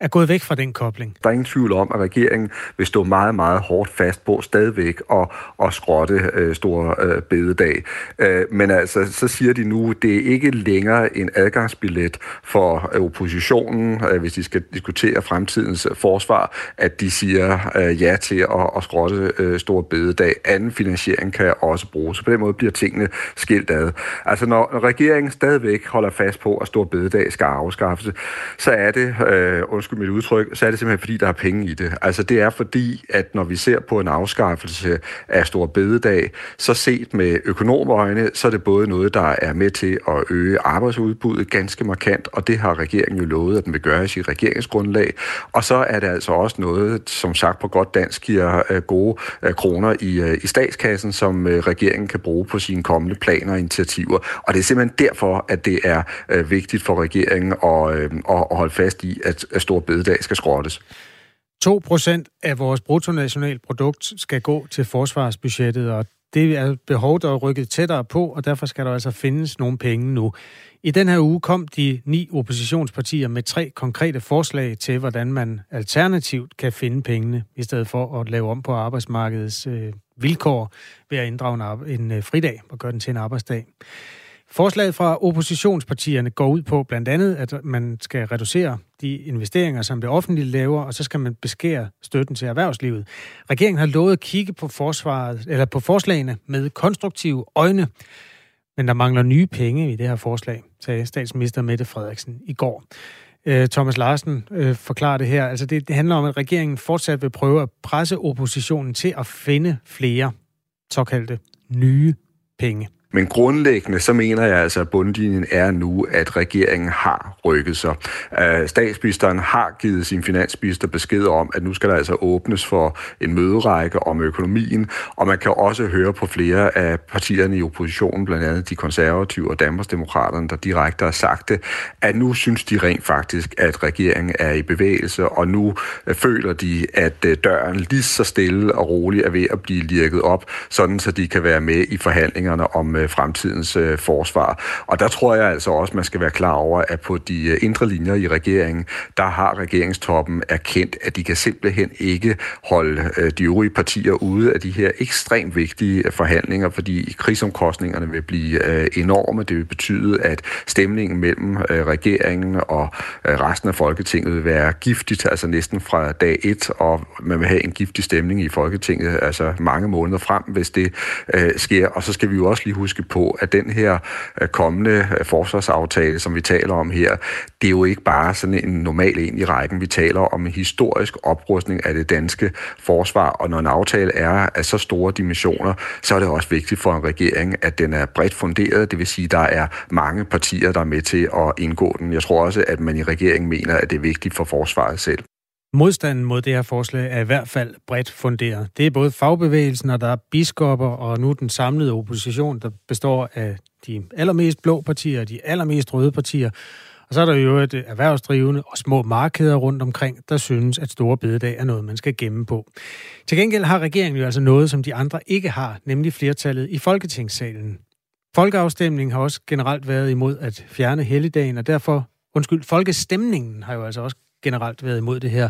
er gået væk fra den kobling. Der er ingen tvivl om, at regeringen vil stå meget, meget hårdt fast på stadigvæk og, og skrotte øh, store øh, bededag. Øh, men altså, så siger de nu, det er ikke længere en adgangsbillet for øh, oppositionen, øh, hvis de skal diskutere fremtidens øh, forsvar, at de siger øh, ja til at, at skrotte øh, store bededag. Anden finansiering kan også bruges. Så på den måde bliver tingene skilt ad. Altså, når, når regeringen stadigvæk holder fast på, at store bededag skal afskaffes, så er det, øh, undskyld mit udtryk, så er det simpelthen fordi, der er penge i det. Altså det er fordi, at når vi ser på en afskaffelse af stor bededag, så set med økonomøjne, så er det både noget, der er med til at øge arbejdsudbuddet ganske markant, og det har regeringen jo lovet, at den vil gøre i sit regeringsgrundlag. Og så er det altså også noget, som sagt på godt dansk, giver øh, gode øh, kroner i, øh, i statskassen, som regeringen kan bruge på sine kommende planer og initiativer. Og det er simpelthen derfor, at det er vigtigt for regeringen at, at holde fast i, at stor bededag skal skrottes. 2% af vores bruttonationalprodukt skal gå til forsvarsbudgettet, og det er behov, der er rykket tættere på, og derfor skal der altså findes nogle penge nu. I den her uge kom de ni oppositionspartier med tre konkrete forslag til, hvordan man alternativt kan finde pengene, i stedet for at lave om på arbejdsmarkedets øh, vilkår ved at inddrage en, en øh, fridag og gøre den til en arbejdsdag. Forslaget fra oppositionspartierne går ud på blandt andet, at man skal reducere de investeringer, som det offentlige laver, og så skal man beskære støtten til erhvervslivet. Regeringen har lovet at kigge på, forsvaret, eller på forslagene med konstruktive øjne, men der mangler nye penge i det her forslag, sagde statsminister Mette Frederiksen i går. Øh, Thomas Larsen øh, forklarer det her. Altså det, det handler om, at regeringen fortsat vil prøve at presse oppositionen til at finde flere såkaldte nye penge. Men grundlæggende, så mener jeg altså, at bundlinjen er nu, at regeringen har rykket sig. Uh, statsministeren har givet sin finansminister besked om, at nu skal der altså åbnes for en møderække om økonomien, og man kan også høre på flere af partierne i oppositionen, blandt andet de konservative og Danmarksdemokraterne, der direkte har sagt det, at nu synes de rent faktisk, at regeringen er i bevægelse, og nu øh, føler de, at øh, døren lige så stille og roligt er ved at blive lirket op, sådan så de kan være med i forhandlingerne om øh, fremtidens øh, forsvar. Og der tror jeg altså også, man skal være klar over, at på de øh, indre linjer i regeringen, der har regeringstoppen erkendt, at de kan simpelthen ikke holde øh, de øvrige partier ude af de her ekstremt vigtige forhandlinger, fordi krigsomkostningerne vil blive enorme. Det vil betyde, at stemningen mellem regeringen og resten af Folketinget vil være giftigt, altså næsten fra dag et, og man vil have en giftig stemning i Folketinget, altså mange måneder frem, hvis det øh, sker. Og så skal vi jo også lige huske, huske på, at den her øh, kommende øh, forsvarsaftale, som vi taler om her, det er jo ikke bare sådan en normal en i rækken. Vi taler om en historisk oprustning af det danske forsvar, og når en aftale er af så store dimensioner, så er det også vigtigt for en regering, at den er bredt funderet, det vil sige, at der er mange partier, der er med til at indgå den. Jeg tror også, at man i regeringen mener, at det er vigtigt for forsvaret selv. Modstanden mod det her forslag er i hvert fald bredt funderet. Det er både fagbevægelsen, og der er biskopper, og nu den samlede opposition, der består af de allermest blå partier og de allermest røde partier. Og så er der jo et øh, erhvervsdrivende og små markeder rundt omkring, der synes, at store bededag er noget, man skal gemme på. Til gengæld har regeringen jo altså noget, som de andre ikke har, nemlig flertallet i Folketingssalen. Folkeafstemningen har også generelt været imod at fjerne helligdagen, og derfor, undskyld, folkestemningen har jo altså også generelt været imod det her.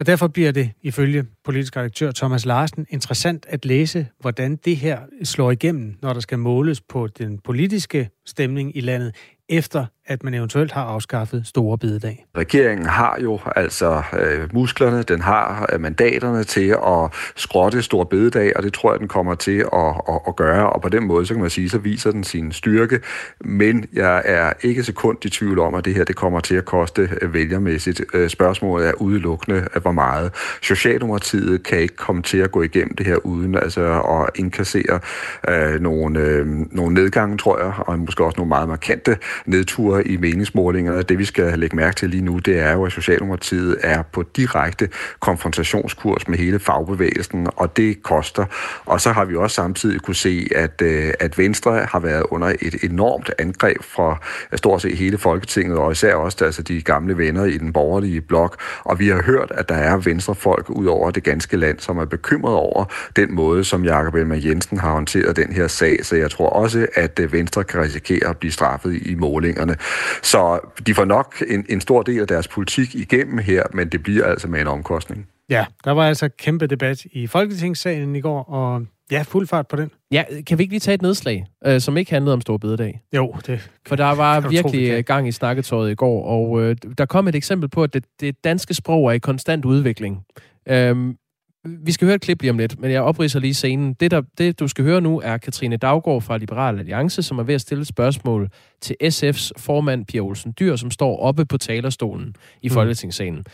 Og derfor bliver det, ifølge politisk redaktør Thomas Larsen, interessant at læse, hvordan det her slår igennem, når der skal måles på den politiske stemning i landet, efter at man eventuelt har afskaffet store bededag? Regeringen har jo altså øh, musklerne, den har øh, mandaterne til at skrotte store bededag, og det tror jeg, den kommer til at, at, at gøre, og på den måde, så kan man sige, så viser den sin styrke, men jeg er ikke sekund i tvivl om, at det her det kommer til at koste øh, vælgermæssigt. Øh, spørgsmålet er udelukkende, øh, hvor meget. Socialdemokratiet kan ikke komme til at gå igennem det her uden altså at inkassere øh, nogle, øh, nogle nedgange, tror jeg, og måske også nogle meget markante nedture i meningsmålingerne. Det vi skal lægge mærke til lige nu, det er jo, at Socialdemokratiet er på direkte konfrontationskurs med hele fagbevægelsen, og det koster. Og så har vi også samtidig kunne se, at, øh, at Venstre har været under et enormt angreb fra øh, stort set hele Folketinget, og især også altså de gamle venner i den borgerlige blok. Og vi har hørt, at der er venstrefolk ud over det ganske land, som er bekymret over den måde, som Jakob Elmer Jensen har håndteret den her sag. Så jeg tror også, at øh, Venstre kan risikere at blive straffet i målingerne. Så de får nok en, en stor del af deres politik igennem her, men det bliver altså med en omkostning. Ja, der var altså kæmpe debat i Folketingssalen i går, og ja, fuld fart på den. Ja, kan vi ikke lige tage et nedslag, øh, som ikke handlede om Stor Bededag? Jo, det For der var [laughs] kan tro, virkelig øh, gang i snakketøjet i går, og øh, der kom et eksempel på, at det, det danske sprog er i konstant udvikling. Øhm, vi skal høre et klip lige om lidt, men jeg opridser lige scenen. Det, der, det, du skal høre nu, er Katrine Daggaard fra Liberal Alliance, som er ved at stille spørgsmål til SF's formand, Pia Olsen Dyr, som står oppe på talerstolen i Mm. Folketingssalen.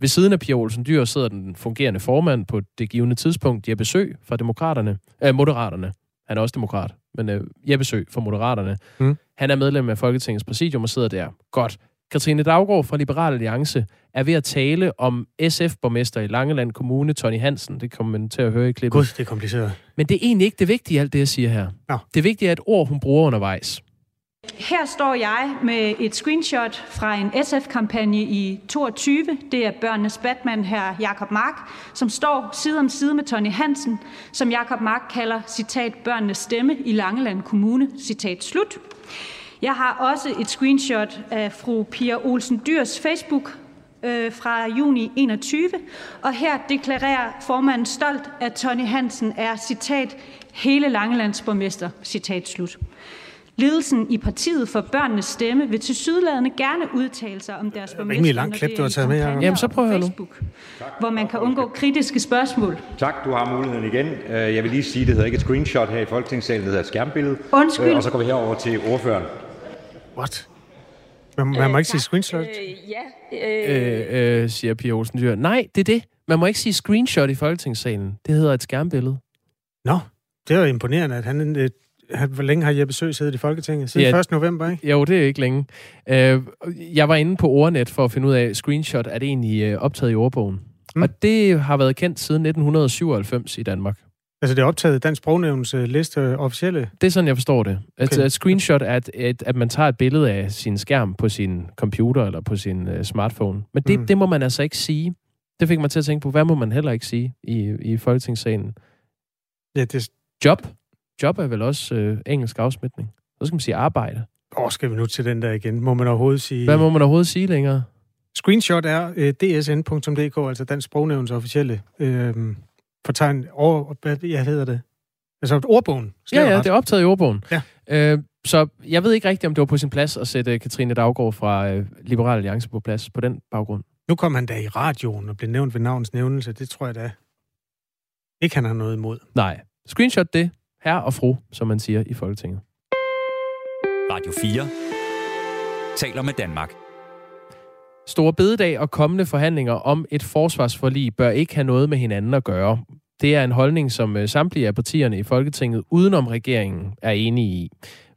Ved siden af Pia Olsen Dyr sidder den fungerende formand på det givende tidspunkt, Jeppe Sø fra Demokraterne, øh, Moderaterne. Han er også demokrat, men øh, Jeppe Sø fra Moderaterne. Mm. Han er medlem af Folketingets præsidium og sidder der. Godt. Katrine Daggaard fra Liberal Alliance er ved at tale om SF-borgmester i Langeland Kommune, Tony Hansen. Det kommer man til at høre i klippet. Gud, det er kompliceret. Men det er egentlig ikke det vigtige, alt det, jeg siger her. Nå. Det vigtige er et ord, hun bruger undervejs. Her står jeg med et screenshot fra en SF-kampagne i 22. Det er børnenes Batman, her Jakob Mark, som står side om side med Tony Hansen, som Jakob Mark kalder, citat, børnenes stemme i Langeland Kommune, citat slut. Jeg har også et screenshot af fru Pia Olsen Dyrs Facebook øh, fra juni 21, og her deklarerer formanden stolt, at Tony Hansen er, citat, hele Langelands borgmester, citat slut. Ledelsen i partiet for børnenes stemme vil til sydladende gerne udtale sig om deres borgmester, rimelig langt når klip, det du er har taget med. Jamen, så på prøv at. Facebook, hvor man kan undgå kritiske spørgsmål. Tak, du har muligheden igen. Øh, Jeg vil lige sige, det hedder ikke et screenshot her i Folketingssalen, det hedder et skærmbillede. Undskyld. Øh, Og så går vi herover til ordføreren. What? Man, man må ikke sige screenshot. Øh, øh, siger Pia Olsen Dyr. Nej, det er det. Man må ikke sige screenshot i Folketingssalen. Det hedder et skærmbillede. Nå, det er jo imponerende, at han... Øh, hvor længe har Jeppe Sø siddet i Folketinget? Siden Ja. 1. november, ikke? Jo, det er ikke længe. Øh, jeg var inde på ordnet for at finde ud af, screenshot er det egentlig øh, optaget i ordbogen. Mm. Og det har været kendt siden 1997 i Danmark. Altså, det er optaget Dansk Sprognævns øh, liste øh, officielle. Det er sådan, jeg forstår det. At, Okay. okay. screenshot er, at, at, at man tager et billede af sin skærm på sin computer eller på sin uh, smartphone. Men det, Mm. mm. det må man altså ikke sige. Det fik mig til at tænke på, hvad må man heller ikke sige i, i Folketingssalen? Ja, det... Job. Job er vel også øh, engelsk afsmitning. Så skal man sige arbejde. Åh, skal vi nu til den der igen? Må man overhovedet sige... Hvad må man overhovedet sige længere? Screenshot er øh, dsn.dk, altså Dansk Sprognævns officielle øh, fortegn over... Hvad ja, hedder det? Altså ordbogen. Ja, ja, det er optaget i ordbogen. Ja. Øh, så jeg ved ikke rigtigt, om det var på sin plads at sætte Katrine Daggaard fra øh, Liberal Alliance på plads på den baggrund. Nu kom han da i radioen og blev nævnt ved navns nævnelse. Det tror jeg da ikke, han har noget imod. Nej. Screenshot det. Herre og fru, som man siger i Folketinget. Radio 4 taler med Danmark. Store bededag og kommende forhandlinger om et forsvarsforlig bør ikke have noget med hinanden at gøre. Det er en holdning, som øh, samtlige af partierne i Folketinget udenom regeringen er enige i.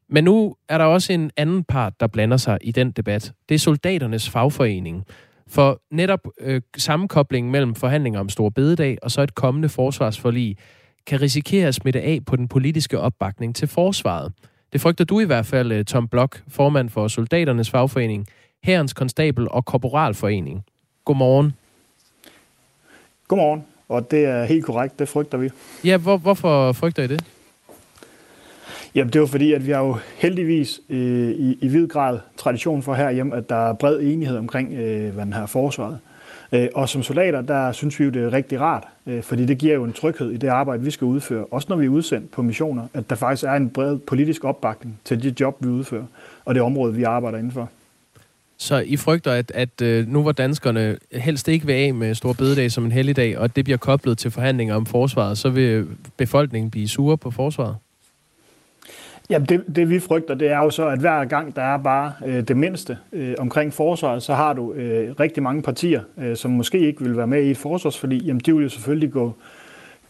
Men nu er der også en anden part, der blander sig i den debat. Det er soldaternes fagforening. For netop øh, sammenkoblingen mellem forhandlinger om Store Bededag og så et kommende forsvarsforlig kan risikere at smitte af på den politiske opbakning til forsvaret. Det frygter du i hvert fald, øh, Tom Blok, formand for Soldaternes Fagforening, Herrens Konstabel og Korporalforening. Godmorgen. Godmorgen, og det er helt korrekt, det frygter vi. Ja, hvor, hvorfor frygter I det? Jamen det var fordi, at vi har jo heldigvis øh, i, i vid grad tradition for herhjemme, at der er bred enighed omkring, øh, hvad den her forsvaret. Øh, og som soldater, der synes vi jo, det er rigtig rart, øh, fordi det giver jo en tryghed i det arbejde, vi skal udføre. Også når vi er udsendt på missioner, at der faktisk er en bred politisk opbakning til det job, vi udfører, og det område, vi arbejder indenfor. Så I frygter, at, at øh, nu hvor danskerne helst ikke vil af med Stor Bededag som en helligdag, og det bliver koblet til forhandlinger om forsvaret, så vil befolkningen blive sure på forsvaret? Jamen det, det vi frygter, det er jo så, at hver gang der er bare øh, det mindste øh, omkring forsvaret, så har du øh, rigtig mange partier, øh, som måske ikke vil være med i et forsvarsforlig. Jamen de vil jo selvfølgelig gå,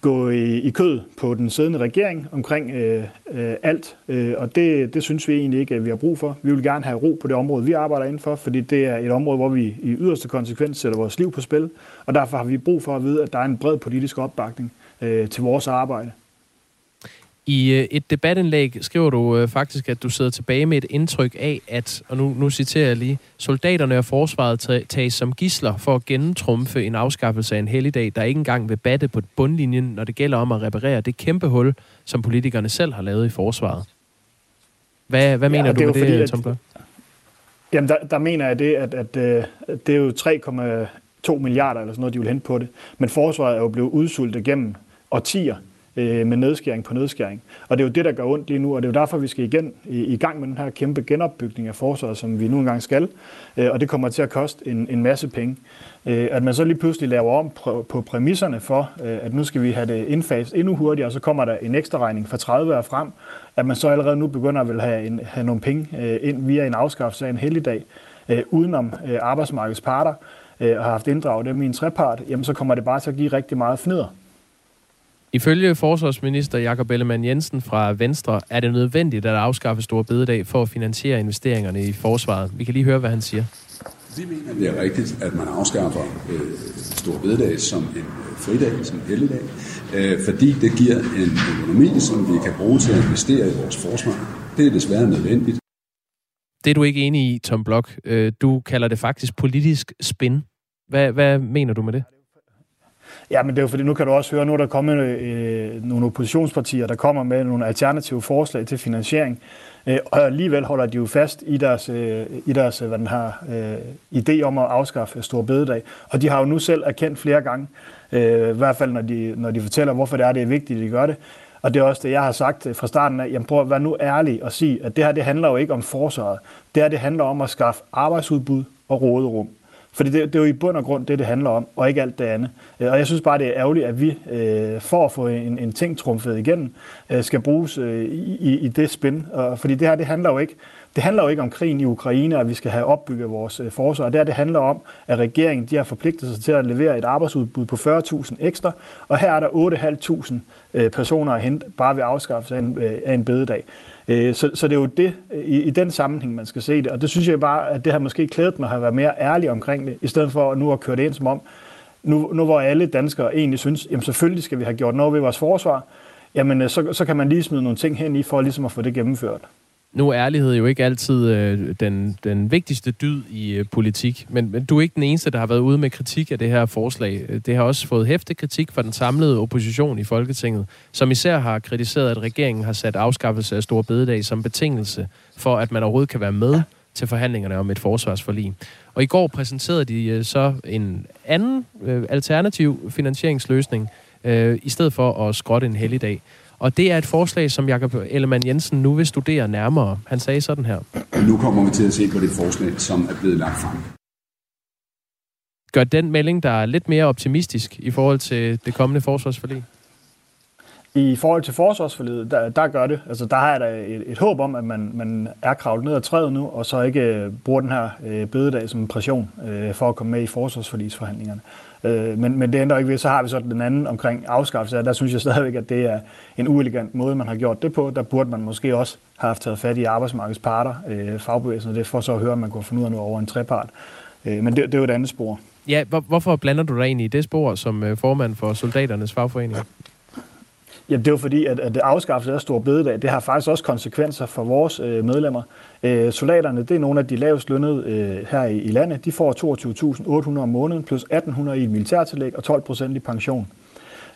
gå i, i kød på den siddende regering omkring øh, øh, alt. Øh, og det, det synes vi egentlig ikke, at vi har brug for. Vi vil gerne have ro på det område, vi arbejder indenfor, fordi det er et område, hvor vi i yderste konsekvens sætter vores liv på spil. Og derfor har vi brug for at vide, at der er en bred politisk opbakning øh, til vores arbejde. I øh, et debatindlæg skriver du øh, faktisk, at du sidder tilbage med et indtryk af, at, og nu, nu citerer jeg lige, soldaterne og forsvaret ta- tages som gisler for at gennemtrumfe en afskaffelse af en helligdag, der ikke engang vil batte på bundlinjen, når det gælder om at reparere det kæmpe hul, som politikerne selv har lavet i forsvaret. Hvad, hvad Ja, mener du det er med det, fordi, at- Tom Blok? Jamen, der, der mener jeg det, at, at, at det er jo 3,2 milliarder eller sådan noget, de vil hente på det. Men forsvaret er jo blevet udsultet gennem årtier øh, med nedskæring på nedskæring. Og det er jo det, der gør ondt lige nu, og det er jo derfor, vi skal igen i, i gang med den her kæmpe genopbygning af forsvaret, som vi nu engang skal. Øh, og det kommer til at koste en, en masse penge. Øh, at man så lige pludselig laver om på, på præmisserne for, øh, at nu skal vi have det indfaset endnu hurtigere, og så kommer der en ekstra regning fra 30 år frem, at man så allerede nu begynder at vil have, en, have nogle penge øh, ind via en afskaffelse af en helligdag, øh, udenom øh, arbejdsmarkedets parter, øh, og har haft inddraget dem i en trepart, jamen så kommer det bare til at give rigtig meget fnider. Ifølge forsvarsminister Jakob Ellemann Jensen fra Venstre er det nødvendigt at afskaffe store bededag for at finansiere investeringerne i forsvaret. Vi kan lige høre, hvad han siger. Vi mener, det er rigtigt, at man afskaffer øh, store bededag som en øh, fridag, som en helligdag, øh, fordi det giver en økonomi, som vi kan bruge til at investere i vores forsvar. Det er desværre nødvendigt. Det er du ikke enig i, Tom Blok. Øh, du kalder det faktisk politisk spin. Hvad, hvad mener du med det? Ja, men det er jo fordi, nu kan du også høre, nu er der kommet øh, nogle oppositionspartier, der kommer med nogle alternative forslag til finansiering. Øh, og alligevel holder de jo fast i deres, øh, i deres øh, hvad den har, øh, idé om at afskaffe Stor Bededag. Og de har jo nu selv erkendt flere gange, øh, i hvert fald når de, når de fortæller, hvorfor det er, det er vigtigt, at de gør det. Og det er også det, jeg har sagt øh, fra starten af. Jamen prøv at være nu ærlig og sige, at det her det handler jo ikke om forsvaret. Det her det handler om at skaffe arbejdsudbud og råderum. Fordi det, det er jo i bund og grund det, det handler om, og ikke alt det andet. Øh, og jeg synes bare, det er ærgerligt, at vi øh, for at få en, en ting trumfet igennem, øh, skal bruges øh, i, i det spin. Og, fordi det her, det handler jo ikke det handler jo ikke om krigen i Ukraine, at vi skal have opbygget vores øh, forsvar. Det her, det handler om, at regeringen de har forpligtet sig til at levere et arbejdsudbud på 40.000 ekstra, og her er der 8.500 øh, personer at hente bare ved afskaffelse af en, øh, af en bededag. Øh, så, så det er jo det, øh, i, i den sammenhæng, man skal se det. Og det synes jeg bare, at det har måske klædet mig at have været mere ærlig omkring det, i stedet for nu at køre det ind som om, nu, nu hvor alle danskere egentlig synes, jamen selvfølgelig skal vi have gjort noget ved vores forsvar, jamen øh, så, så kan man lige smide nogle ting hen i for ligesom at få det gennemført. Nu er ærlighed jo ikke altid øh, den, den vigtigste dyd i øh, politik, men, men du er ikke den eneste, der har været ude med kritik af det her forslag. Øh, det har også fået hæftig kritik fra den samlede opposition i Folketinget, som især har kritiseret, at regeringen har sat afskaffelse af Store Bededag som betingelse for, at man overhovedet kan være med til forhandlingerne om et forsvarsforlig. Og i går præsenterede de øh, så en anden øh, alternativ finansieringsløsning, øh, i stedet for at skrotte en helligdag. Og det er et forslag, som Jakob Ellemann Jensen nu vil studere nærmere. Han sagde sådan her. Nu kommer vi til at se på det forslag, som er blevet lagt frem. Gør den melding, der er lidt mere optimistisk i forhold til det kommende forsvarsforlig? I forhold til forsvarsforledet, der, der gør det. Altså, der har jeg da et, et håb om, at man, man er kravlet ned ad træet nu, og så ikke øh, bruger den her øh, bødedag som en pression øh, for at komme med i forsvarsforligsforhandlingerne. Øh, men, men det ændrer ikke ved, så har vi så den anden omkring afskaffelse. Der synes jeg stadigvæk, at det er en uelegant måde, man har gjort det på. Der burde man måske også have haft taget fat i arbejdsmarkedets parter, øh, fagbevægelsen, og det får så at høre, at man kunne finde ud af noget over en trepart. Øh, men det, det er jo et andet spor. Ja, hvor, hvorfor blander du dig ind i det spor som øh, formand for soldaternes fagforening? Ja, det er jo fordi, at, at afskaffelse af stor bededag, det har faktisk også konsekvenser for vores øh, medlemmer. Øh, soldaterne, det er nogle af de lavest lønnede øh, her i, i landet. De får 22.800 om måneden, plus 1.800 i et militærtillæg og 12 procent i pension.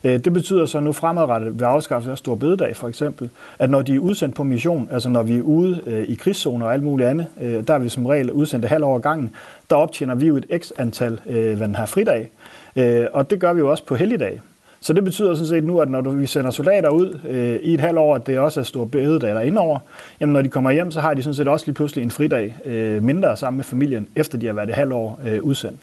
Øh, det betyder så nu fremadrettet ved afskaffelse af stor bededag for eksempel, at når de er udsendt på mission, altså når vi er ude øh, i krigszoner og alt muligt andet, øh, der er vi som regel udsendt halv over gangen, der optjener vi jo et x antal øh, hvad den her fridag. Øh, og det gør vi jo også på helligdag. Så det betyder sådan set nu, at når vi sender soldater ud øh, i et halvt år, at det også er stor bededag der indover, jamen når de kommer hjem, så har de sådan set også lige pludselig en fridag øh, mindre sammen med familien, efter de har været et halvt år øh, udsendt.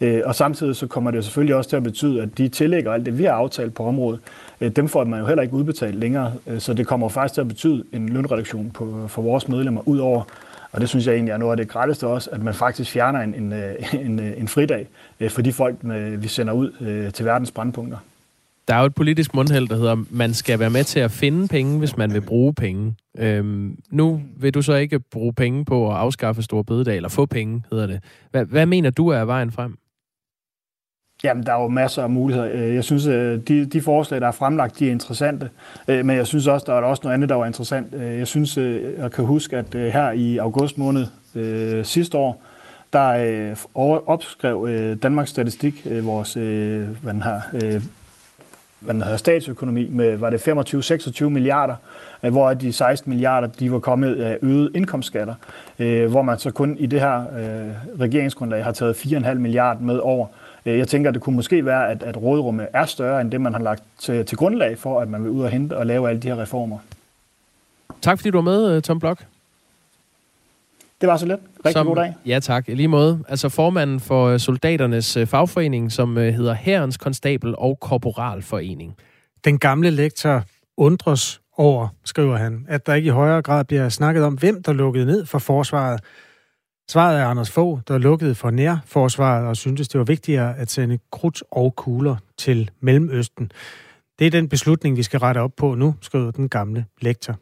Øh, og samtidig så kommer det selvfølgelig også til at betyde, at de tillægger alt det, vi har aftalt på området, øh, dem får man jo heller ikke udbetalt længere. Øh, så det kommer faktisk til at betyde en lønreduktion på, for vores medlemmer ud over og det synes jeg egentlig er noget af det gratteste også, at man faktisk fjerner en, en, øh, en, øh, en fridag øh, for de folk, vi sender ud til verdens brandpunkter der er jo et politisk mundheld, der hedder, man skal være med til at finde penge, hvis man vil bruge penge. Øhm, nu vil du så ikke bruge penge på at afskaffe store bededag, eller få penge, hedder det. Hvad, hvad mener du er vejen frem? Jamen, der er jo masser af muligheder. Øh, jeg synes, øh, de, de forslag, der er fremlagt, de er interessante. Øh, men jeg synes også, der er også noget andet, der var interessant. Jeg synes, jeg kan huske, at her i august måned sidste år, der opskrev Danmarks Statistik, vores hvad den her, man havde den statsøkonomi med, var det 25-26 milliarder, øh, hvor de 16 milliarder, de var kommet af øget indkomstskatter, øh, hvor man så kun i det her øh, regeringsgrundlag har taget 4,5 milliarder med over. Jeg tænker, at det kunne måske være, at, at rådrummet er større end det, man har lagt til, til grundlag for, at man vil ud og hente og lave alle de her reformer. Tak fordi du var med, Tom Blok. Det var så let. Rigtig som, god dag. Ja tak, i lige måde. Altså formanden for øh, soldaternes øh, fagforening, som hedder Herrens Konstabel og Korporalforening. Den gamle lektor undres over, skriver han, at der ikke i højere grad bliver snakket om, hvem der lukkede ned for forsvaret. Svaret er Anders Fogh, der lukkede for nærforsvaret og syntes, det var vigtigere at sende krudt og kugler til Mellemøsten. Det er den beslutning, vi skal rette op på nu, skriver den gamle lektor.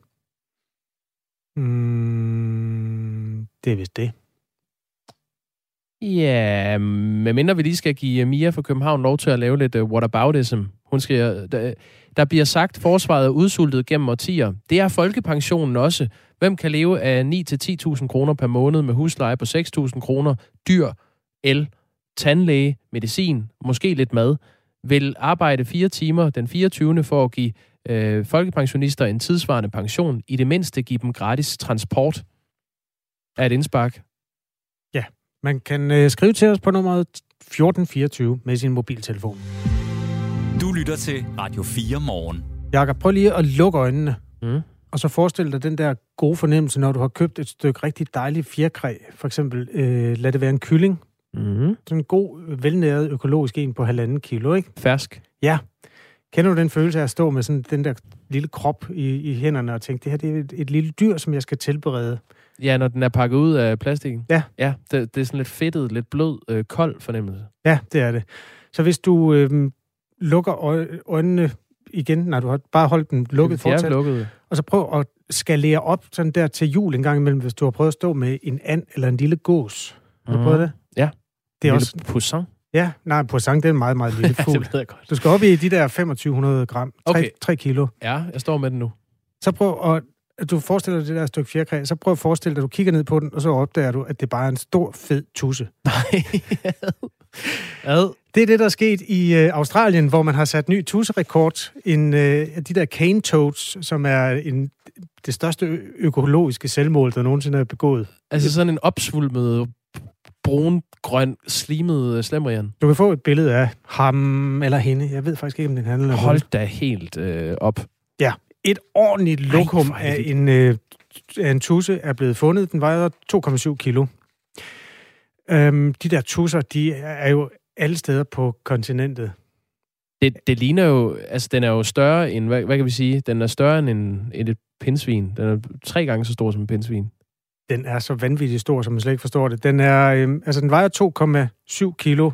Mm, det er vist det. Ja, medmindre vi lige skal give øh, Mia fra København lov til at lave lidt øh, uh, whataboutism. Hun skal, der, der bliver sagt, at forsvaret er udsultet gennem årtier. Det er folkepensionen også. Hvem kan leve af 9-10.000 kroner per måned med husleje på 6.000 kroner, dyr, el, tandlæge, medicin, måske lidt mad, vil arbejde fire timer den 24. for at give øh, folkepensionister en tidsvarende pension, i det mindste give dem gratis transport af et indspark. Ja, man kan øh, skrive til os på nummeret 1424 med sin mobiltelefon. Du lytter til Radio 4 morgen. Jakob, prøv lige at lukke øjnene. Mm. Og så forestil dig den der gode fornemmelse, når du har købt et stykke rigtig dejligt fjerkræ. For eksempel, øh, lad det være en kylling. Mm. Sådan en god, velnæret økologisk en på halvanden kilo, ikke? Fersk. Ja. Kender du den følelse af at stå med sådan den der lille krop i, i hænderne og tænke, det her det er et, et lille dyr, som jeg skal tilberede? Ja, når den er pakket ud af plastikken. Ja. Ja, det, det er sådan lidt fedtet, lidt blød, øh, kold fornemmelse. Ja, det er det. Så hvis du øh, lukker øjnene igen, når du har bare holdt den lukket fortsat, lukket. og så prøv at skalere op sådan der til jul en gang imellem, hvis du har prøvet at stå med en and eller en lille gås. Har du Mhm. prøvet det? Ja. Det er En også... lille poussin. Ja, nej, poisson, det er en meget, meget lille [laughs] Ja, fugl. det ved jeg godt. Du skal op i de der 2500 gram, 3, Okay. 3 kilo. Ja, jeg står med den nu. Så prøv at, at du forestiller dig det der stykke fjerkræ, så prøv at forestille dig, at du kigger ned på den, og så opdager du, at det bare er en stor, fed tusse. [laughs] Ad. Det er det, der er sket i øh, Australien, hvor man har sat ny tusserekord. En, øh, de der cane toads, som er en, det største ø- økologiske selvmål, der nogensinde er begået. Altså sådan en opsvulmet, brun, grøn, slimet øh, slemrian. Du kan få et billede af ham eller hende. Jeg ved faktisk ikke, om den handler om Hold da helt øh, op. Ja, et ordentligt lokum det af en, øh, af en tusse er blevet fundet. Den vejer 2,7 kilo. Øhm, de der tusser, de er jo alle steder på kontinentet. Det, det ligner jo, altså den er jo større end, hvad, hvad kan vi sige, den er større end, en, end et pindsvin. Den er tre gange så stor som en pindsvin. Den er så vanvittigt stor, som man slet ikke forstår det. Den, er, øhm, altså, den vejer 2,7 kilo,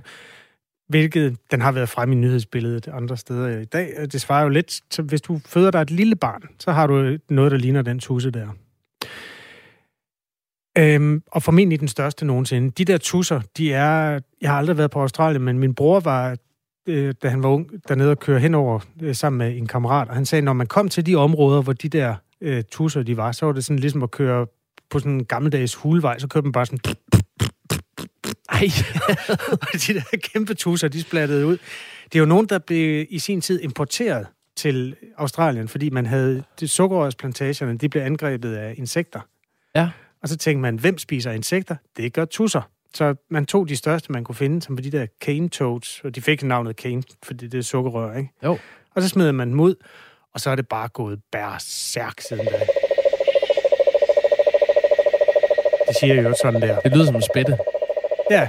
hvilket den har været frem i nyhedsbilledet andre steder i dag. Øh, det svarer jo lidt, så hvis du føder dig et lille barn, så har du øh, noget, der ligner den tusse der. Øhm, og formentlig den største nogensinde. De der tusser, de er... Jeg har aldrig været på Australien, men min bror var, øh, da han var ung, dernede og køre henover øh, sammen med en kammerat, og han sagde, når man kom til de områder, hvor de der øh, tusser, de var, så var det sådan ligesom at køre på sådan en gammeldags hulvej, så kørte man bare sådan... Ej. [laughs] de der kæmpe tusser, de splattede ud. Det er jo nogen, der blev i sin tid importeret til Australien, fordi man havde det sukkerrørsplantageerne, de blev angrebet af insekter. Ja. Og så tænkte man, hvem spiser insekter? Det gør tusser. Så man tog de største, man kunne finde, som var de der cane toads, og de fik navnet cane, fordi det er sukkerrør, ikke? Jo. Og så smed man dem ud, og så er det bare gået bærsærk siden da. Det siger jo sådan der. Det lyder som en spætte. Ja,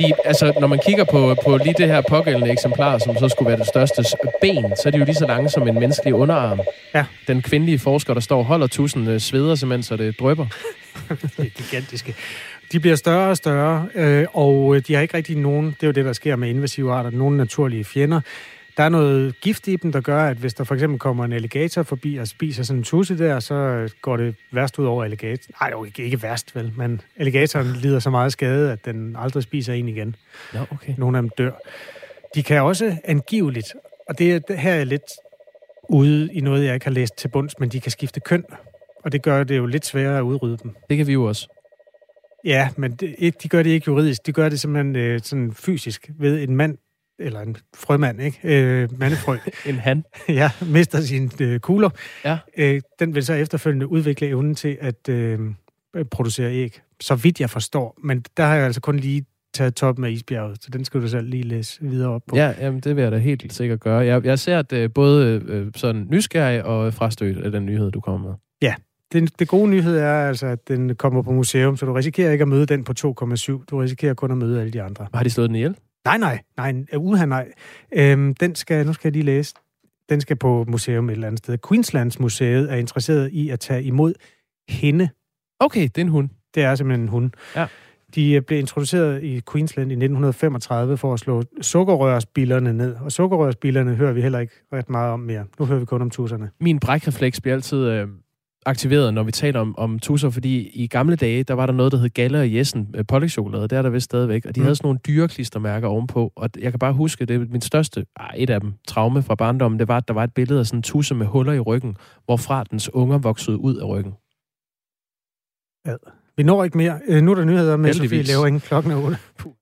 De, altså, når man kigger på, på lige det her pågældende eksemplar, som så skulle være det største ben, så er de jo lige så lange som en menneskelig underarm. Ja. Den kvindelige forsker, der står og holder tusind, øh, sveder simpelthen, så det drøber. [laughs] det er gigantiske. De bliver større og større, øh, og øh, de har ikke rigtig nogen, det er jo det, der sker med invasive arter, nogen naturlige fjender. Der er noget gift i dem, der gør, at hvis der for eksempel kommer en alligator forbi og spiser sådan en tusse der, så går det værst ud over alligator. Nej, jo ikke, ikke værst vel, men alligatoren lider så meget skade, at den aldrig spiser en igen. Ja, okay. Nogle af dem dør. De kan også angiveligt, og det, det her er lidt ude i noget, jeg ikke har læst til bunds, men de kan skifte køn, og det gør det jo lidt sværere at udrydde dem. Det kan vi jo også. Ja, men det, de gør det ikke juridisk. De gør det simpelthen øh, sådan fysisk ved en mand eller en frømand, ikke? Øh, mandefrø. [laughs] en han. [laughs] ja, mister sine øh, kugler. Ja. Øh, den vil så efterfølgende udvikle evnen til at øh, producere æg, så vidt jeg forstår. Men der har jeg altså kun lige taget toppen af isbjerget, så den skal du selv lige læse videre op på. Ja, jamen, det vil jeg da helt sikkert gøre. Jeg, jeg ser at øh, både øh, sådan nysgerrig og frastødt af den nyhed, du kommer med. Ja, det, det gode nyhed er altså, at den kommer på museum, så du risikerer ikke at møde den på 2,7. Du risikerer kun at møde alle de andre. Har de slået den ihjel? Nej, nej, nej, uha, nej. Øhm, den skal, nu skal jeg lige læse. Den skal på museum et eller andet sted. Queenslands Museet er interesseret i at tage imod hende. Okay, det er en hund. Det er simpelthen en hund. Ja. De øh, blev introduceret i Queensland i 1935 for at slå sukkerrørsbillerne ned. Og sukkerrørsbillerne hører vi heller ikke ret meget om mere. Nu hører vi kun om tusserne. Min brækrefleks bliver altid øh, aktiveret, når vi taler om, om tusser, fordi i gamle dage, der var der noget, der hed Galle og Jessen øh, pålægtschokolade. Det er der vist stadigvæk. Og de mm. havde sådan nogle dyreklistermærker ovenpå. Og jeg kan bare huske, det er min største, ah, et af dem, traume fra barndommen, det var, at der var et billede af sådan en tusse med huller i ryggen, hvorfra dens unger voksede ud af ryggen. Ja. Vi når ikke mere. Øh, nu er der nyheder med Heldigvis. Sofie Levering klokken er 8. Puh.